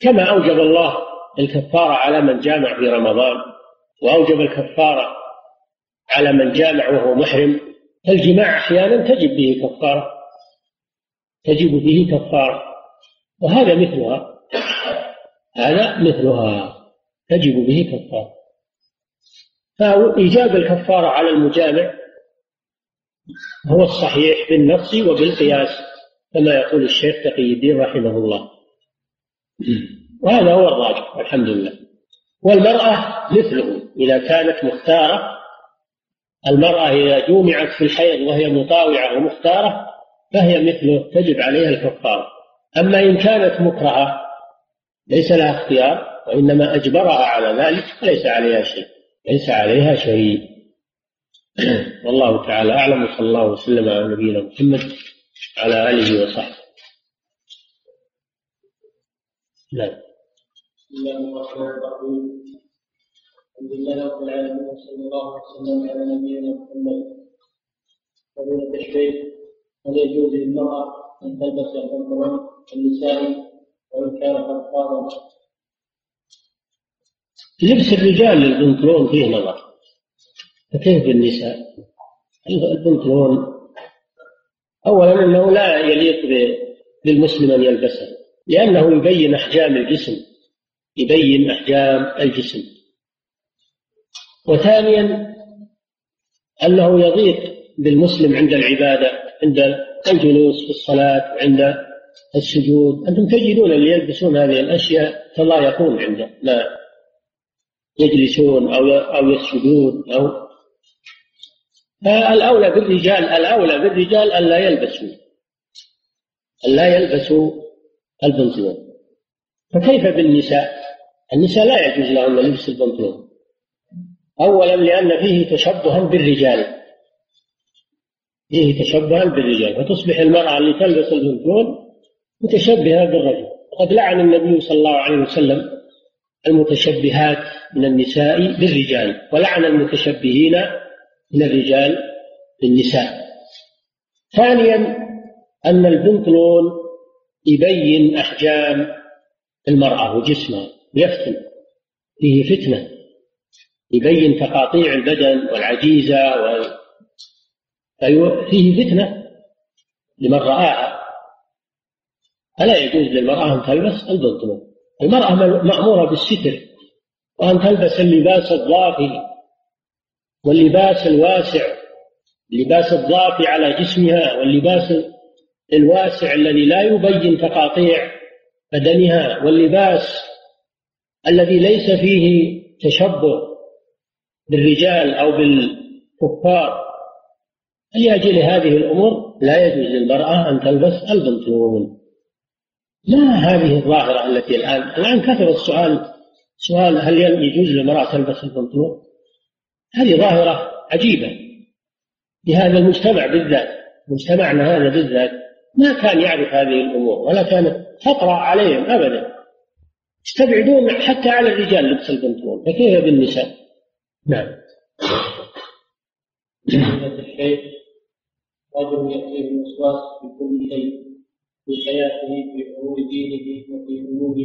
فكما أوجب الله الكفارة على من جامع في رمضان وأوجب الكفارة على من جامع وهو محرم الجماع أحيانا تجب به كفارة تجب به كفارة وهذا مثلها هذا مثلها تجب به كفارة. فإيجاب الكفارة على المجامع هو الصحيح بالنص وبالقياس كما يقول الشيخ تقي الدين رحمه الله. وهذا هو الراجح والحمد لله. والمرأة مثله إذا كانت مختارة المرأة إذا جومعت في الحيض وهي مطاوعة ومختارة فهي مثله تجب عليها الكفارة. أما إن كانت مكرهة ليس لها اختيار وإنما أجبرها على ذلك فليس عليها شيء ليس عليها شيء والله تعالى أعلم وصلى الله وسلم على نبينا محمد على آله وصحبه. نعم بسم الله الرحمن الرحيم. الحمد لله رب العالمين وصلى الله وسلم على نبينا محمد. فضيلة الشيخ هل يجوز للمرأة أن تلبس البنطلون النسائي وإن كان قد قام؟ لبس الرجال للبنطلون فيه نظر. فكيف بالنساء؟ البنطلون أولا أنه لا يليق للمسلم أن يلبسه. لأنه يبين أحجام الجسم يبين أحجام الجسم. وثانيا أنه يضيق بالمسلم عند العبادة عند الجلوس في الصلاة عند السجود. أنتم تجدون اللي يلبسون هذه الأشياء يكون عنده لا يجلسون أو أو يسجدون أو. فالأولى بالرجال الأولى بالرجال ألا يلبسوا ألا يلبسوا البنطلون. فكيف بالنساء؟ النساء لا يجوز لهن لبس البنطلون. أولا لأن فيه تشبها بالرجال. فيه تشبها بالرجال. فتصبح المرأة اللي تلبس البنطلون متشبهة بالرجل. وقد لعن النبي صلى الله عليه وسلم المتشبهات من النساء بالرجال ولعن المتشبهين من الرجال بالنساء. ثانيا أن البنطلون يبين أحجام المرأة وجسمها ويفتن. فيه فتنة. يبين تقاطيع البدن والعجيزة و... فيه فتنة لمن رآها. فلا يجوز للمرأة أن تلبس البنطلون؟ المرأة مأمورة بالستر وأن تلبس اللباس الضافي واللباس الواسع اللباس الضافي على جسمها واللباس الواسع الذي لا يبين تقاطيع بدنها واللباس الذي ليس فيه تشبه بالرجال أو بالكفار. لأجل هذه الأمور لا يجوز للمرأة أن تلبس البنطلون. ما هذه الظاهرة التي الآن الآن كثر السؤال سؤال هل يجوز للمرأة تلبس البنطلون؟ هذه ظاهرة عجيبة. في هذا المجتمع بالذات مجتمعنا هذا بالذات ما كان يعرف هذه الأمور ولا كانت تطرأ عليهم أبدا. يستبعدون حتى على الرجال لبس البنطلون فكيف بالنساء؟ نعم. رجل يأتيه الوسواس في كل شيء في حياته في أمور دينه وفي أمور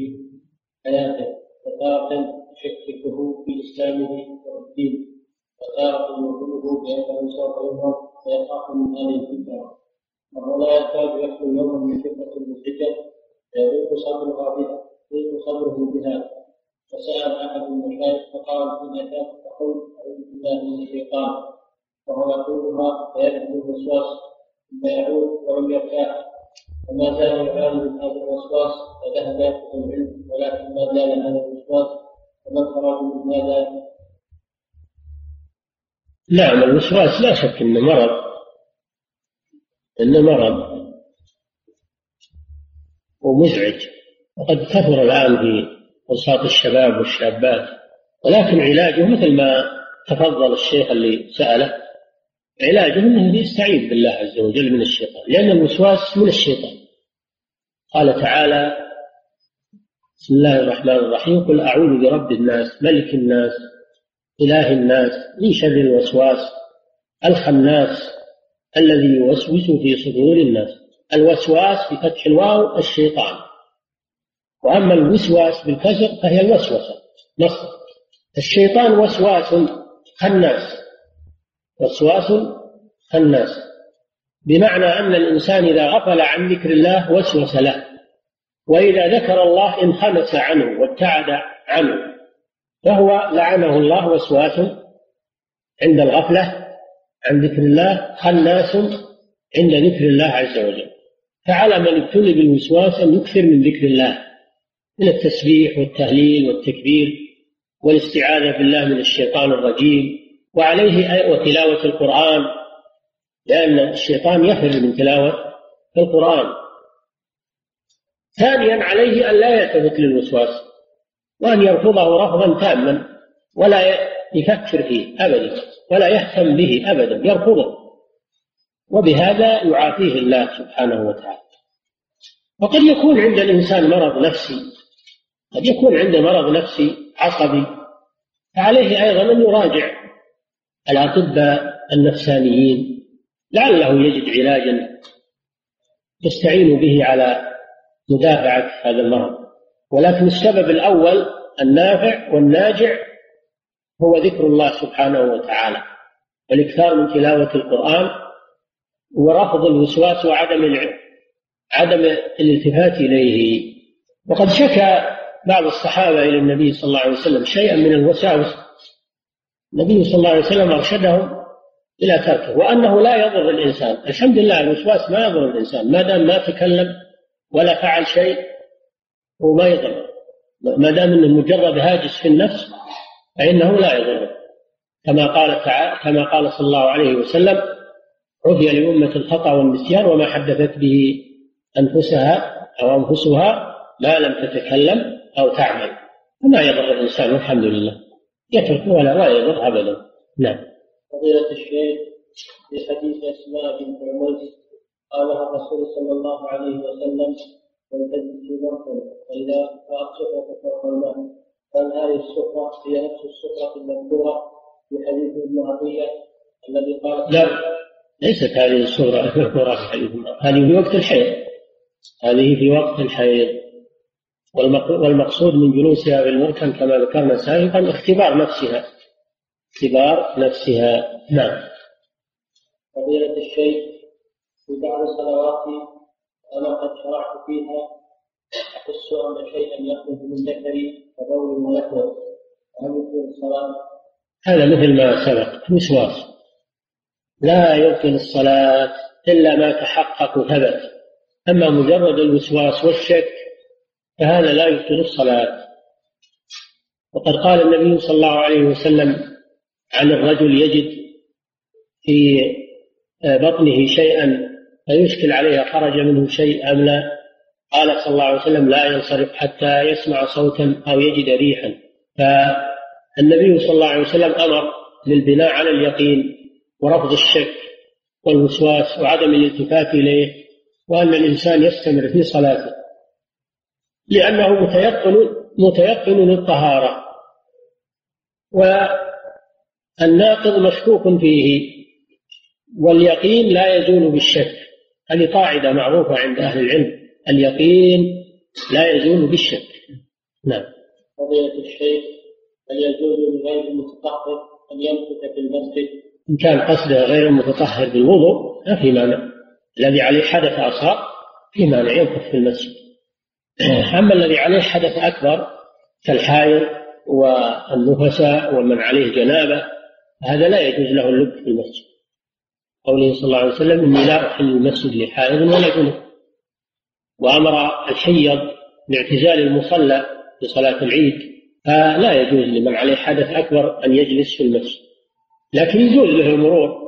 حياته. فتارة يشككه في إسلامه والدين وتارة يظنه بأنه سوف يمرض ويخاف من هذه الفتنه وهو لا يكاد يخلو يوما من فتنه مزعجه فيضيق صدرها بها يضيق صدره بها. فسأل أحد المشايخ فقال ان كانت تقول أعوذ بالله من الشيطان. وهو يقولها فيذهب الوسواس ثم يعود ولم يرتاح وما زال يعاني من هذا الوسواس فذهب يطلب العلم ولكن ما زال هذا الوسواس فما الخراج من هذا؟ نعم الوسواس لا شك إنه مرض. انه مرض ومزعج وقد كثر الان في اوساط الشباب والشابات ولكن علاجه مثل ما تفضل الشيخ اللي سأله علاجه إنه يستعيذ بالله عز وجل من الشيطان لأن الوسواس من الشيطان. قال تعالى بسم الله الرحمن الرحيم قل أعوذ برب الناس ملك الناس إله الناس من شر الوسواس الخناس الذي يوسوس في صدور الناس. الوسواس بفتح الواو الشيطان. وأما الوسواس بالكسر فهي الوسوسة. نص. الشيطان وسواس خناس. وسواس الناس بمعنى أن الإنسان إذا غفل عن ذكر الله وسوس له. وإذا ذكر الله انخمس عنه وابتعد عنه. فهو لعنه الله وسواس عند الغفلة عن ذكر الله خناس عند ذكر الله عز وجل؟ فعلى من ابتلي بالوسواس أن يكثر من ذكر الله من التسبيح والتهليل والتكبير والاستعاذة بالله من الشيطان الرجيم وعليه وتلاوة القرآن. لأن الشيطان يفر من تلاوة القرآن. ثانيا عليه أن لا يلتفت للوسواس وأن يرفضه رفضا تاما ولا يفكر فيه أبدا. ولا يهتم به أبدا يرفضه. وبهذا يعافيه الله سبحانه وتعالى. وقد يكون عند الإنسان مرض نفسي قد يكون عنده مرض نفسي عصبي فعليه أيضا أن يراجع الأطباء النفسانيين لعله يجد علاجا يستعين به على مدافعة هذا المرض. ولكن السبب الأول النافع والناجع هو ذكر الله سبحانه وتعالى. والإكثار من تلاوة القرآن ورفض الوسواس وعدم عدم الالتفات إليه. وقد شكى بعض الصحابة إلى النبي صلى الله عليه وسلم شيئا من الوساوس. النبي صلى الله عليه وسلم أرشدهم إلى تركه وأنه لا يضر الإنسان. الحمد لله الوسواس ما يضر الإنسان. ما دام ما تكلم ولا فعل شيء وما يضر. ما دام إنه مجرد هاجس في النفس فإنه لا يضر. كما قال تعالى كما قال صلى الله عليه وسلم عفي لأمة الخطأ والنسيان وما حدثت به أنفسها أو أنفسها ما لم تتكلم أو تعمل. فما يضر الإنسان والحمد لله. يترك ولا لا يضر ابدا. نعم. فضيلة الشيخ في حديث أسماء بنت عميس قالها الرسول صلى الله عليه وسلم من تجد في فإذا رات سفره فوق هل هذه السفرة هي نفس السفرة المذكورة في حديث ابن عطية الذي قال لا ليست هذه السفرة المذكورة في حديث هذه في وقت الحيض. هذه في وقت الحيض. والمقصود من جلوسها في المركن كما ذكرنا سابقا اختبار نفسها. اختبار نفسها. نعم. فضيلة الشيخ في بعض الصلوات أنا قد شرعت فيها شيئا يخرج من كبول هل الصلاة؟ هذا مثل ما سبق وسواس لا يبطل الصلاة إلا ما تحقق وثبت أما مجرد الوسواس والشك فهذا لا يبطل الصلاة. وقد قال النبي صلى الله عليه وسلم عن الرجل يجد في بطنه شيئا فيشكل عليه خرج منه شيء أم لا؟ قال صلى الله عليه وسلم لا ينصرف حتى يسمع صوتا أو يجد ريحا. فالنبي صلى الله عليه وسلم أمر بالبناء على اليقين ورفض الشك والوسواس وعدم الالتفات إليه وأن الإنسان يستمر في صلاته. لأنه متيقن متيقن للطهارة. والناقض مشكوك فيه. واليقين لا يزول بالشك. هذه قاعدة معروفة عند أهل العلم. اليقين لا يزول بالشك. نعم. فضيلة الشيخ هل يجوز لغير المتطهر أن يمكث في المسجد؟ إن كان قصده غير المتطهر بالوضوء ما في مانع. الذي عليه حدث أصغر في مانع يمكث في المسجد. أما الذي عليه حدث أكبر كالحائض والنفساء ومن عليه جنابة هذا لا يجوز له اللب في المسجد. قوله صلى الله عليه وسلم إني لا أحل المسجد لحائض ولا جنب. وأمر الحيض باعتزال المصلى في صلاة العيد فلا يجوز لمن عليه حدث أكبر أن يجلس في المسجد لكن يجوز له المرور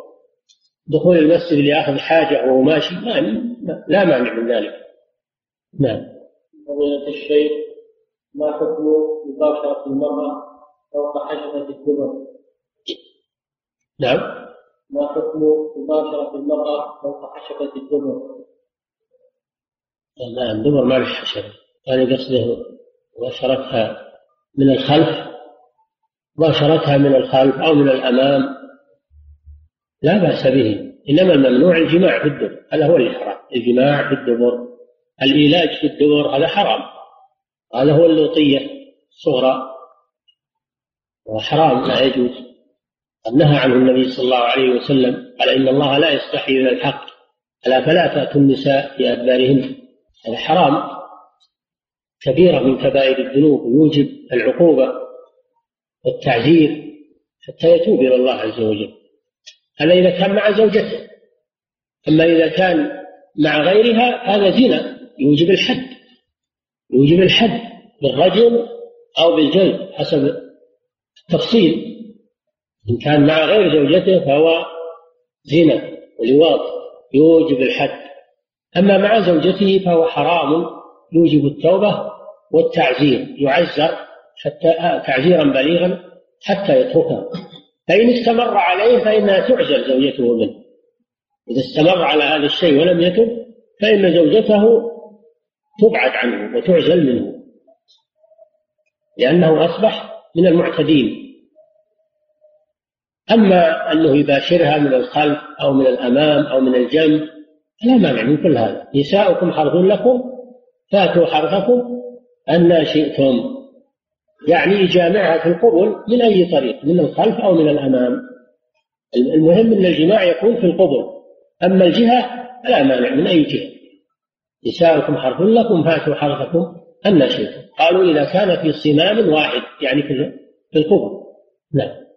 دخول المسجد ليأخذ حاجة وهو ماشي ما لا مانع من ذلك نعم فضيلة الشيخ ما حكم مباشرة المرأة فوق حشفة الدبر؟ نعم ما حكم مباشرة المرأة فوق حشفة الدبر؟ الدبر ما له حشفة هذا قصده مباشرتها من الخلف مباشرتها من الخلف أو من الأمام. لا بأس به إنما الممنوع الجماع في الدبر هذا هو اللي حرام الجماع في الدبر الإيلاج في الدبر هذا حرام. هذا هو اللوطية الصغرى وحرام لا يجوز. قد نهى عنه النبي صلى الله عليه وسلم على إن الله لا يستحي من الحق ألا فلا تأتوا النساء في أدبارهن هذا حرام كبيرة من كبائر الذنوب يوجب العقوبة والتعذير حتى يتوب إلى الله عز وجل. هذا إذا كان مع زوجته. أما إذا كان مع غيرها هذا زنا يوجب الحد. يوجب الحد بالرجل أو بالجلد حسب التفصيل. إن كان مع غير زوجته فهو زنا ولواط يوجب الحد. أما مع زوجته فهو حرام يوجب التوبة والتعزير يعزر حتى آه، تعزيرا بليغا حتى يتركها. فإن استمر عليه فإنها تعزل زوجته منه. إذا استمر على هذا الشيء ولم يتب فإن زوجته تبعد عنه وتعزل منه. لأنه أصبح من المعتدين. أما أنه يباشرها من الخلف أو من الأمام أو من الجنب فلا مانع من كل هذا. نساؤكم حرث لكم فاتوا حرثكم أن شئتم. يعني يجامعها في القبل من أي طريق؟ من الخلف أو من الأمام؟ المهم أن الجماع يكون في القبل. أما الجهة فلا مانع من أي جهة. نساؤكم حرث لكم فاتوا حرثكم أن شئتم. قالوا إذا كان في صمام واحد يعني في القبل. نعم.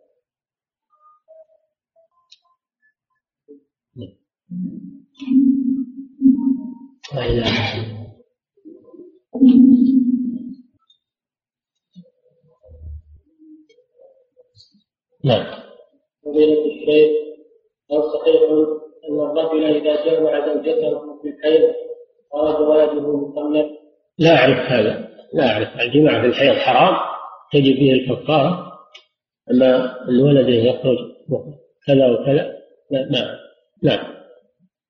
لا إله إلا نعم. فضيلة الشيخ هل صحيح أن الرجل إذا جمع زوجته في الحيض خرج ولده مخلف؟ لا أعرف هذا لا أعرف. الجماع في الحيض حرام تجب فيه الكفارة. أما الولد يخرج كذا وكذا لا نعم نعم.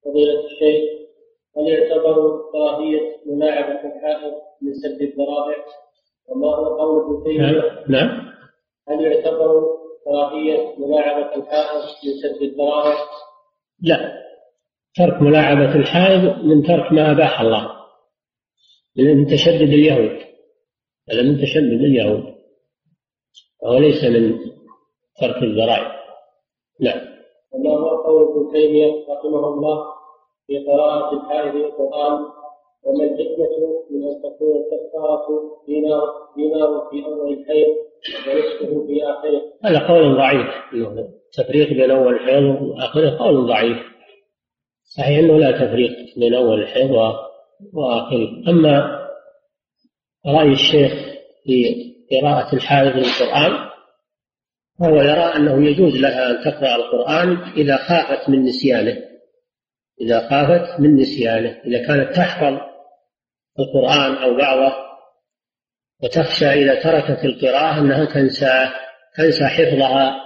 فضيلة الشيخ هل يعتبر كراهية ملاعبة الحائض من سد الذرائع؟ وما هو قول ابن تيمية؟ نعم. هل يعتبر كراهية ملاعبة الحائض من سد الذرائع؟ لا. ترك ملاعبة الحائض من ترك ما أباح الله. من تشدد اليهود. هذا من تشدد اليهود. وهو ليس من ترك الذرائع. نعم. وما هو قول ابن تيمية رحمه الله في قراءة الحائض القرآن؟ وما الحكمة من أن تكون الكفارة دينار دينار في أول الحيض ونصفه في آخره؟ هذا قول ضعيف. التفريق بين أول الحيض وآخره قول ضعيف. صحيح أنه لا تفريق بين أول الحيض وآخره. أما رأي الشيخ في قراءة الحائض للقرآن فهو يرى أنه يجوز لها أن تقرأ القرآن إذا خافت من نسيانه. إذا خافت من نسيانه. إذا كانت تحفظ القرآن أو بعضه وتخشى إذا تركت القراءة أنها تنسى تنسى حفظها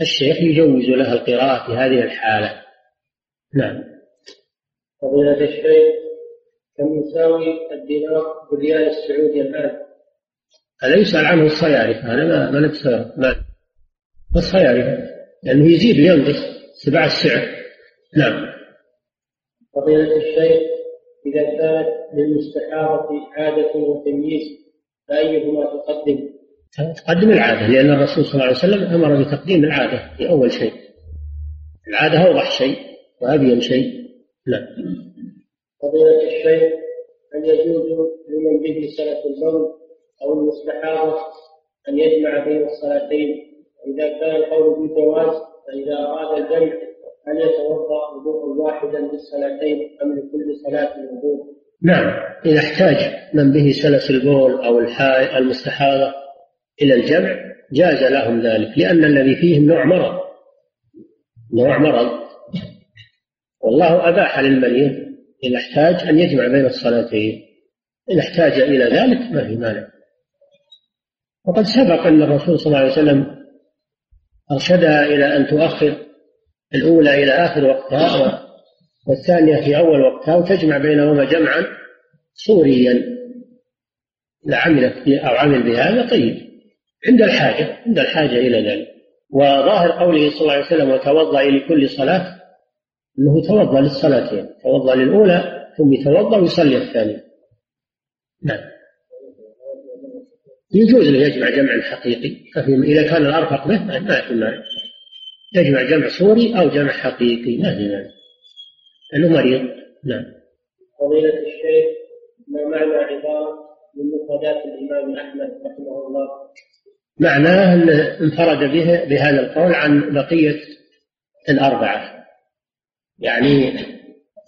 الشيخ يجوز لها القراءة في هذه الحالة. نعم. فضيلة الشيخ كم يساوي الدينار بالريال السعودي الآن؟ يسأل عنه الصيارف؟ هذا ما ما ما الصيارف لأنه يزيد وينقص. تبع السعر. نعم. فضيلة الشيخ إذا كانت للمستحاضة عادة وتمييز فأيهما تقدم؟ تقدم العادة لأن الرسول صلى الله عليه وسلم أمر بتقديم العادة في أول شيء. العادة أوضح شيء وأبين شيء. نعم. فضيلة الشيخ هل يجوز لمن به سنة البول أو المستحاضة أن يجمع بين الصلاتين؟ إذا كان القول بالجواز فإذا أراد الجمع هل يتوضأ وضوءا واحدا للصلاتين أم لكل صلاة وضوء؟ نعم. إذا احتاج من به سلس البول أو الحائل المستحاضة إلى الجمع جاز لهم ذلك لأن الذي فيهم نوع مرض. نوع مرض. والله أباح للمريض إذا احتاج أن يجمع بين الصلاتين. إن احتاج إلى ذلك ما في مانع. وقد سبق أن الرسول صلى الله عليه وسلم أرشدها إلى أن تؤخر الأولى إلى آخر وقتها والثانية في أول وقتها وتجمع بينهما جمعا صوريا إذا عملت أو عمل بهذا طيب. عند الحاجة عند الحاجة إلى ذلك. وظاهر قوله صلى الله عليه وسلم وتوضأ لكل صلاة. أنه توضأ للصلاتين توضأ للأولى ثم يتوضأ ويصلي الثانية. نعم. يجوز له يجمع جمعا حقيقي إذا كان الأرفق به ما في مانع. يجمع جمع صوري أو جمع حقيقي ما في مانع. لأنه مريض. نعم. فضيلة الشيخ ما معنى عبارة من مفردات الإمام أحمد رحمه الله؟ معناه أنه انفرد به بهذا القول عن بقية الأربعة. يعني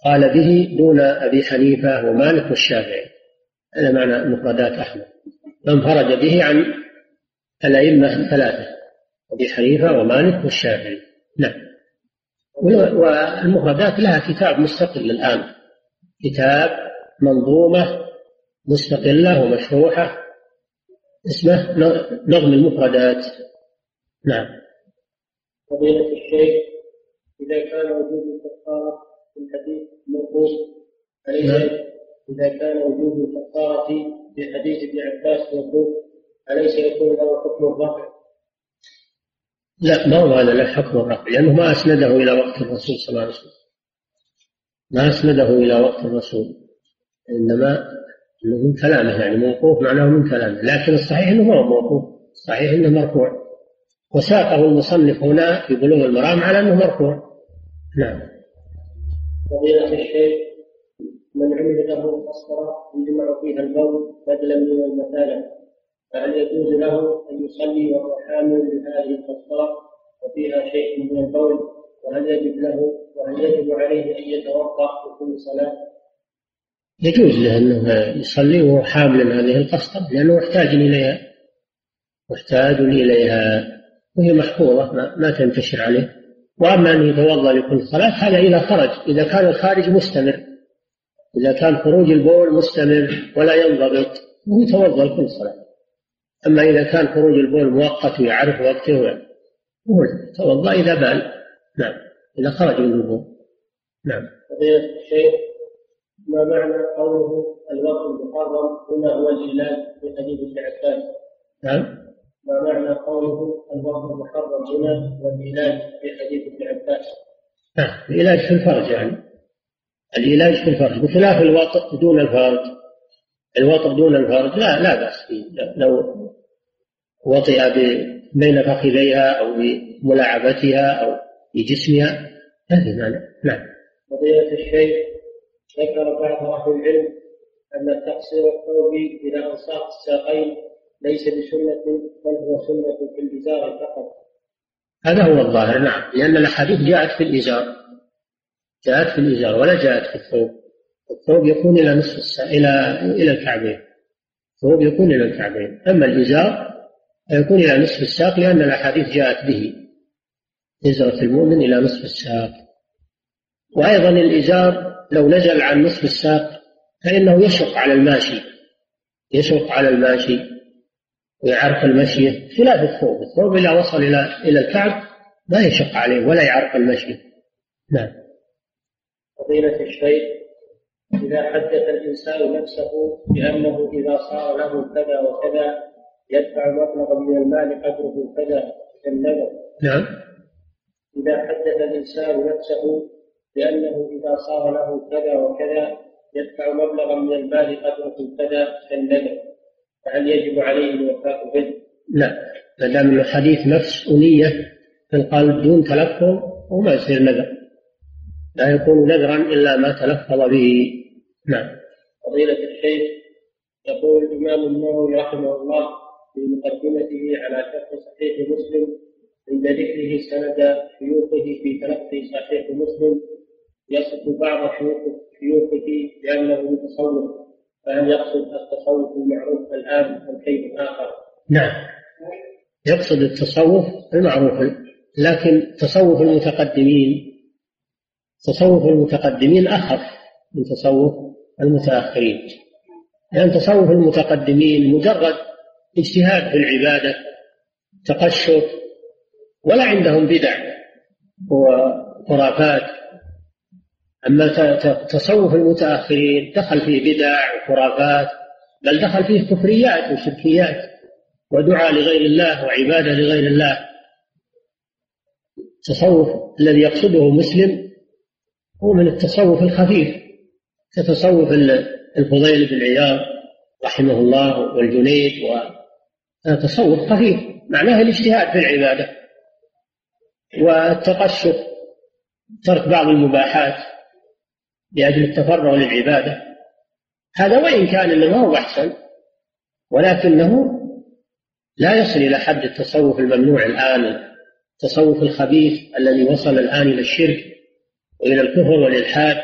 قال به دون أبي حنيفة ومالك والشافعي. هذا معنى مفردات أحمد. فانفرد به عن الأئمة الثلاثة أبي حنيفة ومالك والشافعي. نعم. والمفردات لها كتاب مستقل الآن. كتاب منظومة مستقلة ومشروحة اسمه نظم المفردات. نعم. فضيلة الشيخ إذا كان وجود الكفارة في الحديث موقوف أليس نعم. إذا كان وجود الكفارة في حديث ابن عباس موقوف أليس يكون له حكم الرفع؟ لا ما هو هذا له حكم الرفع لأنه ما أسنده إلى وقت الرسول صلى الله عليه وسلم. ما أسنده إلى وقت الرسول إنما إنه من كلامه يعني موقوف معناه من كلامه لكن الصحيح إنه هو موقوف صحيح إنه مرفوع. وساقه المصنف هنا في بلوغ المرام على إنه مرفوع. نعم. فضيلة الشيخ من عمل له مسطرة يجمع فيها البول بدلا من المثالة فهل يجوز له أن يصلي وهو حامل لهذه المسطرة وفيها شيء من البول؟ وهل يجب له وهل يجب عليه أن يتوضأ في كل صلاة؟ يجوز له أنه يصلي وهو حامل هذه القسطرة لأنه محتاج إليها محتاج إليها وهي محفوظة ما, ما تنتشر عليه. وأما أن يتوضأ لكل صلاة هذا إذا خرج إذا كان الخارج مستمر. إذا كان خروج البول مستمر ولا ينضبط هو يتوضأ لكل صلاة. أما إذا كان خروج البول مؤقت ويعرف وقته هو يتوضأ إذا بال. نعم. إذا خرج من البول. نعم. الشيخ ما معنى قوله الوقت المحرم؟ هنا هو العلاج في حديث ابن عباس؟ نعم. ما معنى قوله الوقت المحرم هنا؟ هو العلاج في حديث ابن عباس؟ نعم. العلاج في الفرج يعني. العلاج في الفرج بخلاف الوطء دون الفرج. الوطء دون الفرج لا لا بأس فيه. لو وطئ بين فخذيها أو بملاعبتها أو بجسمها ما في مانع. نعم. فضيلة الشيخ ذكر بعض أهل العلم أن تقصير الثوب إلى أنصاف الساقين ليس بسنة بل هو سنة في الإزار فقط. هذا هو الظاهر نعم. لأن الأحاديث جاءت في الإزار. جاءت في الإزار ولا جاءت في الثوب؟ الثوب يكون إلى نصف الساق إلى إلى الكعبين. الثوب يكون إلى الكعبين. أما الإزار فيكون إلى نصف الساق لأن الأحاديث جاءت به. إزرة المؤمن إلى نصف الساق. وأيضا الإزار لو نزل عن نصف الساق فإنه يشق على الماشي. يشق على الماشي ويعرق المشي خلاف الثوب. الثوب إذا وصل إلى إلى الكعب ما يشق عليه ولا يعرق المشي. نعم. فضيلة الشيخ إذا حدث الإنسان نفسه بأنه إذا صار له كذا وكذا يدفع مبلغا من المال قدره كذا كالنذر نعم. إذا حدث الإنسان نفسه بأنه إذا صار له كذا وكذا يدفع مبلغا من المال قدره كذا كالنذر فهل يجب عليه الوفاء به؟ لا. ما دام الحديث نفس ونية في القلب دون تلفظ وما يصير نذر. لا يكون نذرا إلا ما تلفظ به. نعم. فضيلة الشيخ يقول الإمام النووي رحمه الله في مقدمته على شرح صحيح مسلم عند ذكره سند شيوخه في تلقي صحيح مسلم يصف بعض شيوخ شيوخه بأنه متصوف فهل يقصد التصوف المعروف الآن أم شيء آخر؟ نعم. يقصد التصوف المعروف لكن تصوف المتقدمين تصوف المتقدمين أخف من تصوف المتأخرين. لأن تصوف المتقدمين مجرد اجتهاد في العبادة تقشف ولا عندهم بدع وخرافات. أما تصوف المتأخرين دخل فيه بدع وخرافات بل دخل فيه كفريات وشركيات ودعاء لغير الله وعبادة لغير الله. التصوف الذي يقصده مسلم هو من التصوف الخفيف. كتصوف الفضيل بن عياض رحمه الله والجنيد وتصوف خفيف. معناه الاجتهاد في العبادة والتقشف ترك بعض المباحات لأجل التفرغ للعبادة. هذا وإن كان إنه هو أحسن ولكنه لا يصل إلى حد التصوف الممنوع الآن التصوف الخبيث الذي وصل الآن إلى الشرك. وإلى الكفر والإلحاد.